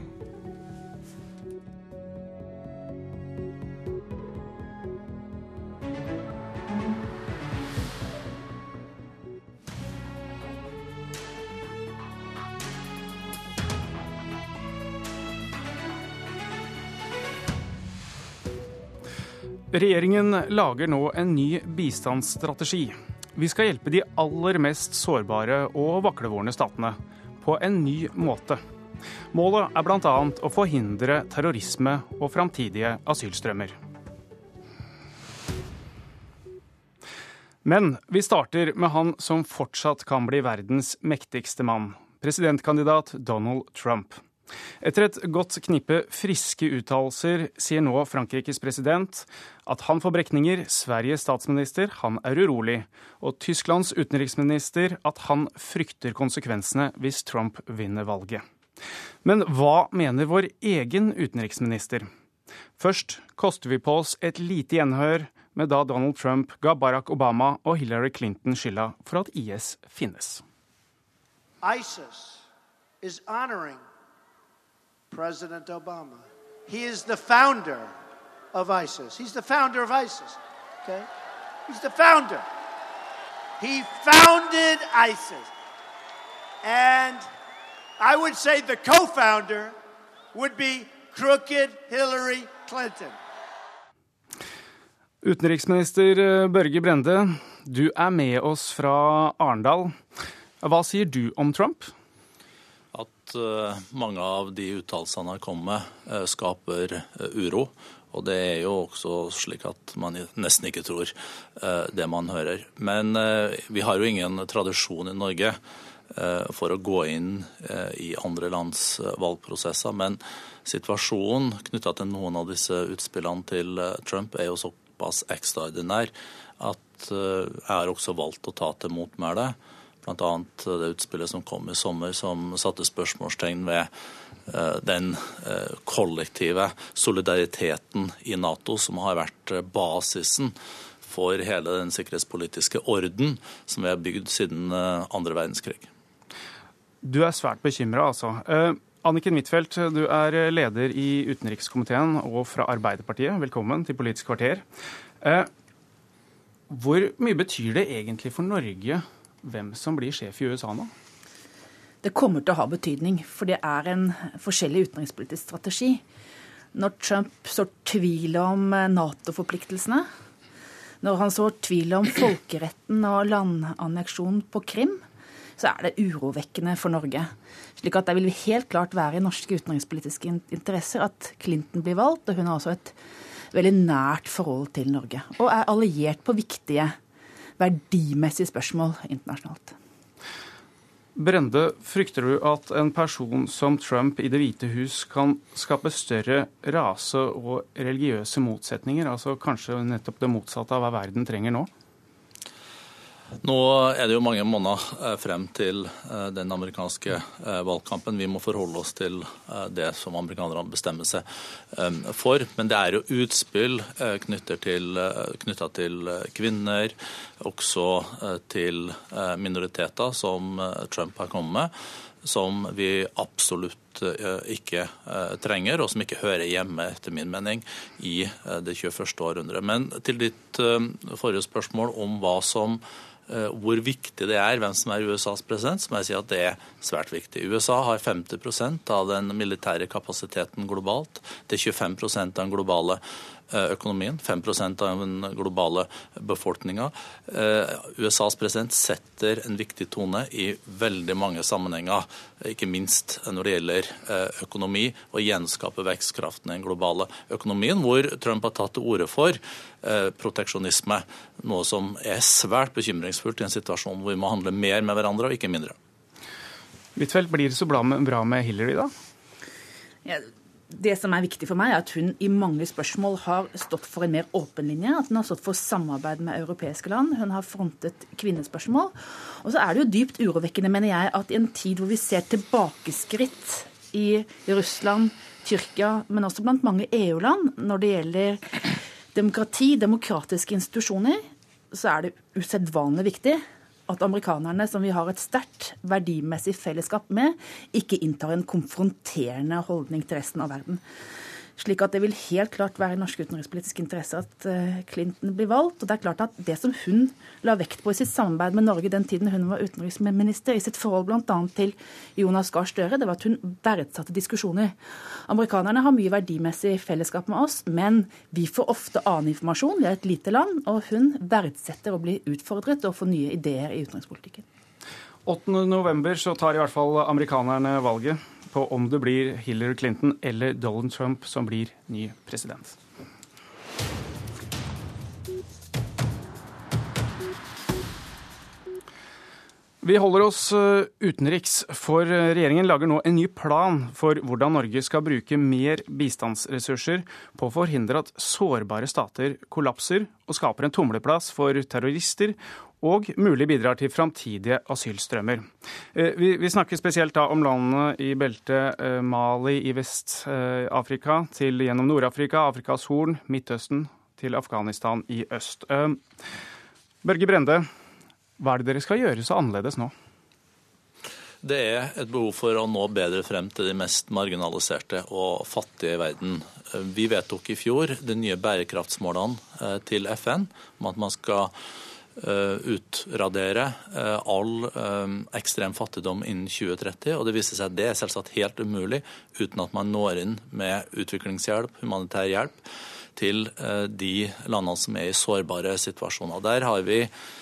Regjeringen lager nå en ny bistandsstrategi. Vi skal hjelpe de aller mest sårbare og vaklevorne statene på en ny måte. Målet er bl.a. å forhindre terrorisme og framtidige asylstrømmer. Men vi starter med han som fortsatt kan bli verdens mektigste mann, presidentkandidat Donald Trump. Etter et godt knippe friske uttalelser sier nå Frankrikes president at han får brekninger, Sveriges statsminister han er urolig, og Tysklands utenriksminister at han frykter konsekvensene hvis Trump vinner valget. Men hva mener vår egen utenriksminister? Først koster vi på oss et lite gjenhør med da Donald Trump ga Barack Obama og Hillary Clinton skylda for at IS finnes. ISIS is honoring President Obama. He is the founder of ISIS. He's the founder of ISIS. Okay? He's the founder. He founded ISIS. And I would say the co founder would be crooked Hillary Clinton. Utenriksminister eh, Børge Brende, du er med oss fra Arendal. Hva sier du om Trump? Eh, mange av de uttalelsene han kommer med, eh, skaper eh, uro. Og det er jo også slik at man nesten ikke tror det man hører. Men vi har jo ingen tradisjon i Norge for å gå inn i andre lands valgprosesser. Men situasjonen knytta til noen av disse utspillene til Trump er jo såpass ekstraordinær at jeg har også valgt å ta til motmæle. Bl.a. det utspillet som kom i sommer, som satte spørsmålstegn ved eh, den eh, kollektive solidariteten i Nato, som har vært eh, basisen for hele den sikkerhetspolitiske orden som vi har bygd siden andre verdenskrig. Du er svært bekymra, altså. Anniken Huitfeldt, du er leder i utenrikskomiteen og fra Arbeiderpartiet. Velkommen til Politisk kvarter. Hvor mye betyr det egentlig for Norge hvem som blir sjef i USA nå? Det kommer til å ha betydning, for det er en forskjellig utenrikspolitisk strategi. Når Trump sår tvil om eh, Nato-forpliktelsene, når han sår tvil om folkeretten og landanneksjonen på Krim, så er det urovekkende for Norge. Slik at det vil helt klart være i norske utenrikspolitiske interesser at Clinton blir valgt, og hun har også et veldig nært forhold til Norge. Og er alliert på viktige verdimessig spørsmål internasjonalt. Brende, frykter du at en person som Trump i Det hvite hus kan skape større rase- og religiøse motsetninger? Altså kanskje nettopp det motsatte av hva verden trenger nå? Nå er det jo mange måneder eh, frem til eh, den amerikanske eh, valgkampen. Vi må forholde oss til det som amerikanerne bestemmer seg for. Men det er jo utspill knytta til, kvinner, også til minoriteter, som Trump har kommet med. Som vi absolutt ikke trenger, og som ikke hører hjemme, etter min mening, i det 21. århundret. Men til ditt forrige spørsmål om hva som hvor viktig det er hvem som er USAs president, så må jeg si at det er svært viktig. USA har 50% av den militære kapasiteten globalt. Det er 25% av den globale Eh, økonomien, 5% av den globale befolkninga. Eh, USAs president setter en viktig tone i veldig mange sammenhenger, ikke minst når det gjelder eh, økonomi og gjenskape vekstkraften i den globale økonomien, hvor Trump har tatt til orde for proteksjonisme, noe som er svært bekymringsfullt i en situasjon hvor vi må handle mer med hverandre og ikke mindre. Huitfeldt, blir det så bra med Hillary, da? Ja, det som er viktig for meg, er at hun i mange spørsmål har stått for en mer åpen linje. At hun har stått for samarbeid med europeiske land. Hun har frontet kvinnespørsmål. Og så er det jo dypt urovekkende, mener jeg, at i en tid hvor vi ser tilbakeskritt i Russland, Tyrkia, men også blant mange EU-land når det gjelder demokrati, demokratiske institusjoner, så er det usedvanlig viktig at amerikanerne, som vi har et sterkt verdimessig fellesskap med, ikke inntar en konfronterende holdning til resten av verden. Slik at det vil helt klart være i norsk utenrikspolitisk interesse at eh, Clinton blir valgt. Og det er klart at det som hun la vekt på i sitt samarbeid med Norge den tiden hun var utenriksminister, i sitt forhold bl.a. til Jonas Gahr Støre, det var at hun verdsatte diskusjoner. Amerikanerne har mye verdimessig fellesskap med oss, men vi får ofte annen informasjon. Vi er et lite land, og hun verdsetter å bli utfordret og få nye ideer i utenrikspolitikken. 8.11. så tar i hvert fall amerikanerne valget på om det blir Hillary Clinton eller Donald Trump som blir ny president. Vi holder oss eh, utenriks, for eh, regjeringen lager nå en ny plan for hvordan Norge skal bruke mer bistandsressurser på å forhindre at sårbare stater kollapser og skaper en tumleplass for terrorister og mulig bidrar til framtidige asylstrømmer. Eh, vi, vi, snakker spesielt da om landene i beltet eh, Mali i Vest-Afrika til gjennom Nord-Afrika, Afrikas Horn, Midtøsten til Afghanistan i øst. Eh, Børge Brende, hva er det dere skal gjøre så annerledes nå? Det er et behov for å nå bedre frem til de mest marginaliserte og fattige i verden. Vi vedtok i fjor de nye bærekraftsmålene til FN om at man skal utradere eh, all eh, ekstrem fattigdom innen 2030. Og det viser seg at det er selvsagt helt umulig uten at man når inn med utviklingshjelp, humanitær hjelp, til de landene som er i sårbare situasjoner. Der har vi Eh,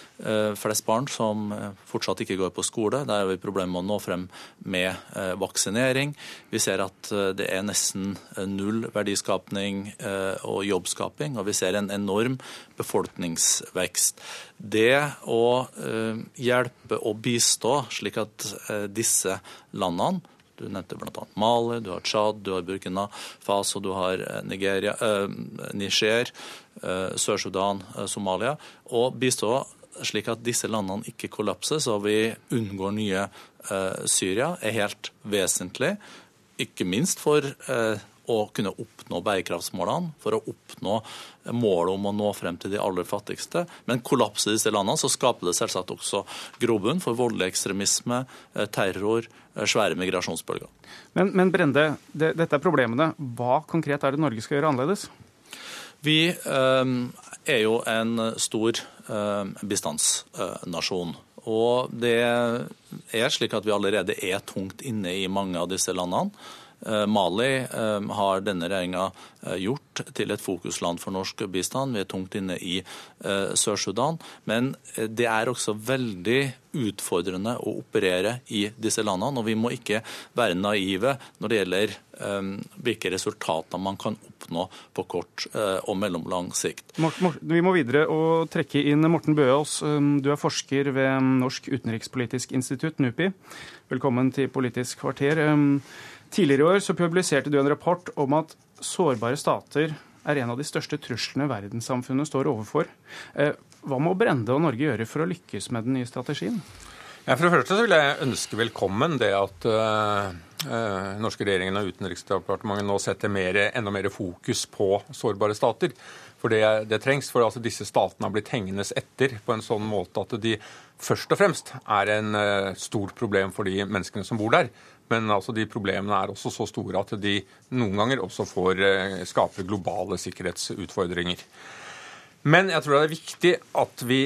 flest barn som eh, fortsatt ikke går på skole. Der har vi problemer med å nå frem med eh, vaksinering. Vi ser at det er nesten null verdiskapning og jobbskaping, og vi ser en enorm befolkningsvekst. Det å hjelpe og bistå slik at disse landene du nevnte bl.a. Mali, du har Tsjad, du har Burkina Faso, du har Nigeria, eh, Niger, eh, Sør-Sudan, eh, Somalia. Og bistå slik at disse landene ikke kollapser, så vi unngår nye eh, Syria, er helt vesentlig. Ikke minst for eh, å kunne oppnå bærekraftsmålene, for å oppnå målet om å nå frem til de aller fattigste. Men kollapser disse landene, så skaper det selvsagt også grobunn for voldelig ekstremisme, eh, terror, eh, svære migrasjonsbølger. Men, men Brende, det, dette er problemene. Hva konkret er det Norge skal gjøre annerledes? Vi eh, er jo en stor Eh, bistandsnasjon. Og det er slik at vi allerede er tungt inne i mange av disse landene. Eh, Mali eh, har denne regjeringa eh, gjort til et fokusland for norsk bistand. Vi er tungt inne i Sør-Sudan. Men det er også veldig utfordrende å operere i disse landene. Og vi må ikke være naive når det gjelder hvilke resultater man kan oppnå på kort og mellomlang sikt. Vi må videre og trekke inn Morten Bøaas. Du er forsker ved Norsk utenrikspolitisk institutt, NUPI. Velkommen til Politisk kvarter. Tidligere i år så publiserte du en rapport om at sårbare stater er en av de største truslene verdenssamfunnet står overfor. Eh, hva må Brende og Norge gjøre for å lykkes med den nye strategien? Ja, for det første så vil jeg ønske velkommen det at uh, uh, norske regjeringen og Utenriksdepartementet nå setter mer, enda mer fokus på sårbare stater. For det, det trengs. For altså, disse statene har blitt hengende etter på en sånn måte at de først og fremst er en uh, stort problem for de menneskene som bor der. Men altså, de problemene er også så store at de noen ganger også får uh, skape globale sikkerhetsutfordringer. Men jeg tror det er viktig at vi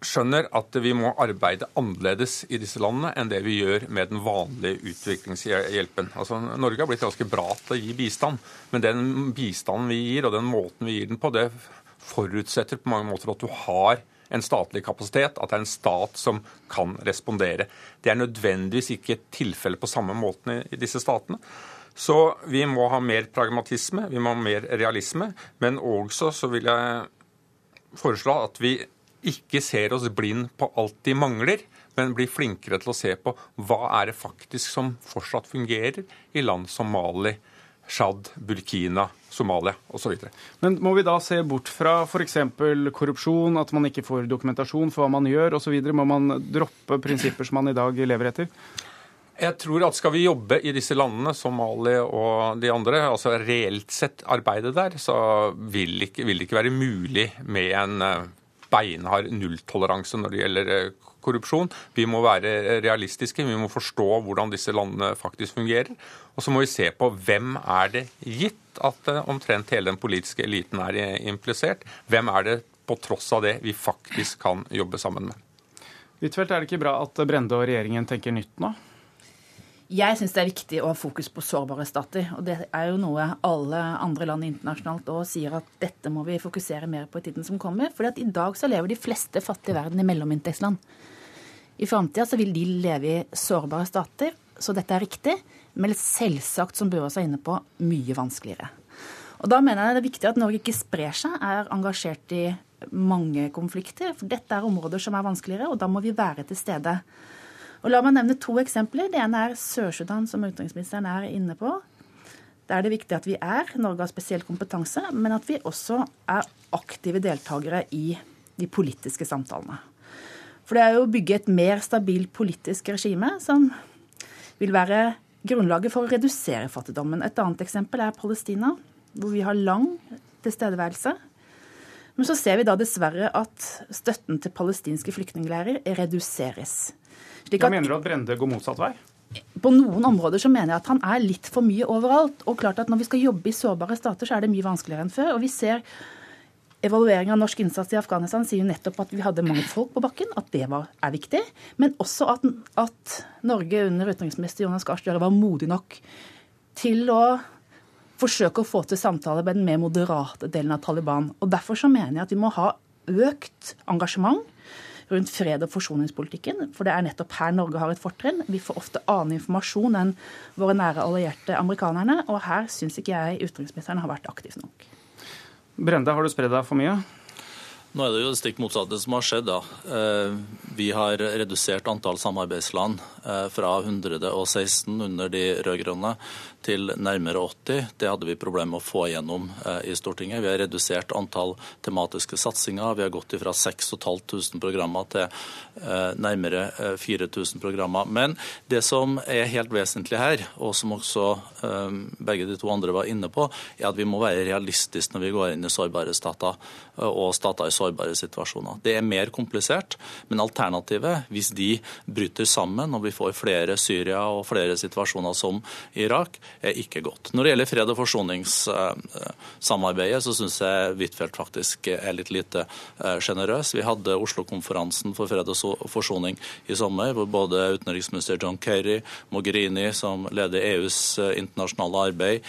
skjønner at vi må arbeide annerledes i disse landene enn det vi gjør med den vanlige utviklingshjelpen. Altså, Norge har blitt ganske bra til å gi bistand, men den bistanden vi gir, og den måten vi gir den på, det forutsetter på mange måter at du har en statlig kapasitet, at det er en stat som kan respondere. Det er nødvendigvis ikke tilfellet på samme måten i disse statene. Så vi må ha mer pragmatisme, vi må ha mer realisme, men også så vil jeg foreslå at vi ikke ser oss blind på alt de mangler, men blir flinkere til å se på hva er det faktisk som fortsatt fungerer i land som Mali, Tsjad, Burkina, Somalia osv. Men må vi da se bort fra f.eks. korrupsjon, at man ikke får dokumentasjon for hva man gjør osv.? Må man droppe prinsipper som man i dag lever etter? Jeg tror at Skal vi jobbe i disse landene, Somali og de andre, altså reelt sett arbeide der, så vil, ikke, vil det ikke være mulig med en eh, beinhard nulltoleranse når det gjelder eh, korrupsjon. Vi må være realistiske, vi må forstå hvordan disse landene faktisk fungerer. Og så må vi se på hvem er det gitt at eh, omtrent hele den politiske eliten er implisert. Hvem er det på tross av det vi faktisk kan jobbe sammen med. Huitfeldt, er det ikke bra at Brende og regjeringen tenker nytt nå? Jeg syns det er viktig å ha fokus på sårbare stater. Og det er jo noe alle andre land internasjonalt òg sier at dette må vi fokusere mer på i tiden som kommer. For i dag så lever de fleste fattige i verden i mellominntektsland. I framtida så vil de leve i sårbare stater, så dette er riktig. Men selvsagt, som Børås er inne på, mye vanskeligere. Og da mener jeg det er viktig at Norge ikke sprer seg, er engasjert i mange konflikter. For dette er områder som er vanskeligere, og da må vi være til stede. Og La meg nevne to eksempler. Det ene er Sør-Sudan, som utenriksministeren er inne på. Da er det viktig at vi er. Norge har spesiell kompetanse, men at vi også er aktive deltakere i de politiske samtalene. For det er jo å bygge et mer stabilt politisk regime som vil være grunnlaget for å redusere fattigdommen. Et annet eksempel er Palestina, hvor vi har lang tilstedeværelse. Men så ser vi da dessverre at støtten til palestinske flyktningleirer reduseres. Slik at, mener du at Brende går motsatt vei? På noen områder så mener jeg at han er litt for mye overalt. Og klart at når vi skal jobbe i sårbare stater, så er det mye vanskeligere enn før. Og vi ser Evalueringen av norsk innsats i Afghanistan sier jo nettopp at vi hadde mange folk på bakken, at det var, er viktig. Men også at, at Norge under utenriksminister Jonas Gahr Støre var modig nok til å forsøke å få til samtaler med den mer moderate delen av Taliban. Og Derfor så mener jeg at vi må ha økt engasjement rundt fred- og forsoningspolitikken. For det er nettopp her Norge har et fortrinn. Vi får ofte annen informasjon enn våre nære allierte amerikanerne. Og her syns ikke jeg utenriksministeren har vært aktiv nok. Brende, har du spredd deg for mye? Nå er det jo det stikk motsatte som har skjedd. da. Eh, vi har redusert antall samarbeidsland eh, fra 116 under de rød-grønne til nærmere 80. Det hadde vi problemer med å få igjennom eh, i Stortinget. Vi har redusert antall tematiske satsinger. Vi har gått fra 6500 programmer til eh, nærmere 4000 eh, programmer. Men det som er helt vesentlig her, og som også begge de to andre var inne på, er at vi må være realistiske når vi går inn i sårbare stater og stater i sårbare situasjoner. Det er mer komplisert, men alternativet, hvis de bryter sammen og vi får flere Syria og flere situasjoner som Irak, ikke godt. Når det gjelder fred- og forsoningssamarbeidet, så syns jeg Huitfeldt faktisk er litt lite sjenerøs. Vi hadde Oslo-konferansen for fred og forsoning i sommer, hvor både utenriksminister John Kerry, Mogherini, som leder EUs internasjonale arbeid,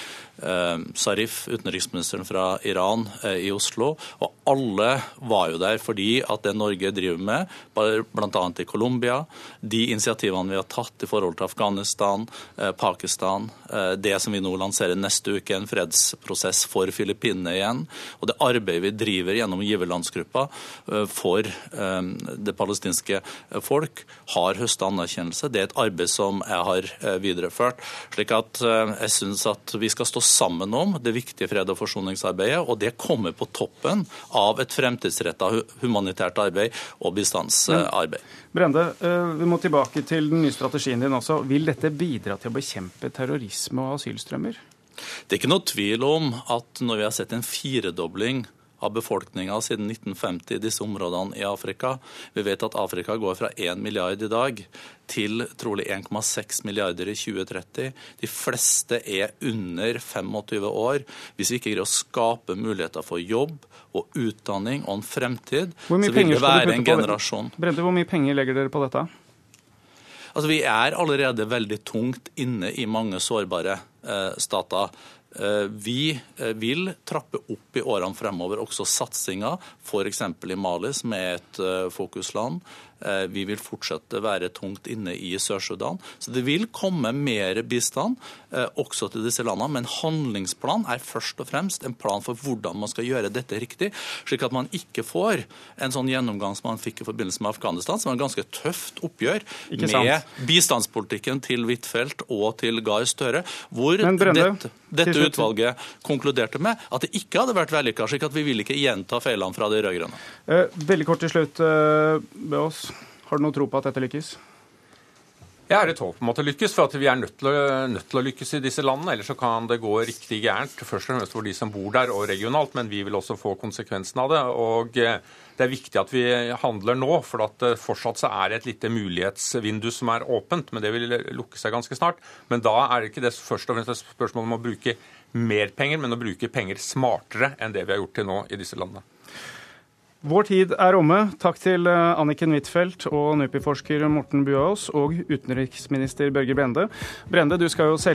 Eh, Sarif, utenriksministeren fra Iran, eh, i Oslo. Og alle var jo der fordi at det Norge driver med, bl.a. i Colombia, de initiativene vi har tatt i forhold til Afghanistan, eh, Pakistan, det som vi nå lanserer neste uke, en fredsprosess for Filippinene igjen, og det arbeidet vi driver gjennom giverlandsgruppa for det palestinske folk, har høsta anerkjennelse. Det er et arbeid som jeg har videreført. slik at jeg syns at vi skal stå sammen om det viktige fred- og forsoningsarbeidet, og det kommer på toppen av et fremtidsretta humanitært arbeid og bistandsarbeid. Brende, eh, vi må tilbake til den nye strategien din også. Vil dette bidra til å bekjempe terrorisme og asylstrømmer? Det er ikke noe tvil om at når vi har sett en firedobling av befolkninga siden 1950 i disse områdene i Afrika. Vi vet at Afrika går fra 1 milliard i dag til trolig 1,6 milliarder i 2030. De fleste er under 25 år. Hvis vi ikke greier å skape muligheter for jobb og utdanning og en fremtid, så vil det være en generasjon Brente, hvor mye penger legger dere på dette? Altså, Vi er allerede veldig tungt inne i mange sårbare eh, stater. Eh, vi eh, vil trappe opp i årene fremover også satsinga, f.eks. i Mali, som er et eh, fokusland. Eh, vi vil fortsette å være tungt inne i Sør-Sudan. Så det vil komme mer bistand eh, også til disse landene. Men handlingsplan er først og fremst en plan for hvordan man skal gjøre dette riktig, slik at man ikke får en sånn gjennomgang som man fikk i forbindelse med Afghanistan, som var en ganske tøft oppgjør med bistandspolitikken til Huitfeldt og til Gahr Støre, hvor Brenne, dette, dette utvalget konkluderte med at det ikke hadde vært vellykka, slik at vi vil ikke gjenta feilene fra de rød-grønne. Eh, veldig kort til slutt, Beås. Har du noe tro på at dette lykkes? Jeg har et håp om at det lykkes, for vi er nødt til, å, nødt til, å, lykkes i disse landene. Ellers så kan det gå riktig gærent, først og fremst for de som bor der og regionalt, men vi vil også få konsekvensen av det. Og eh, det er viktig at vi handler nå, for at eh, fortsatt så er det et lite mulighetsvindu som er åpent. Men det vil lukke seg ganske snart. Men da er det ikke det først og fremst et spørsmål om å bruke mer penger, men å bruke penger smartere enn det vi har gjort til nå i disse landene. Vår tid er omme. Takk til eh, Anniken Huitfeldt og NUPI-forsker Morten Buaas og utenriksminister Børge Brende. Brende, du skal jo selv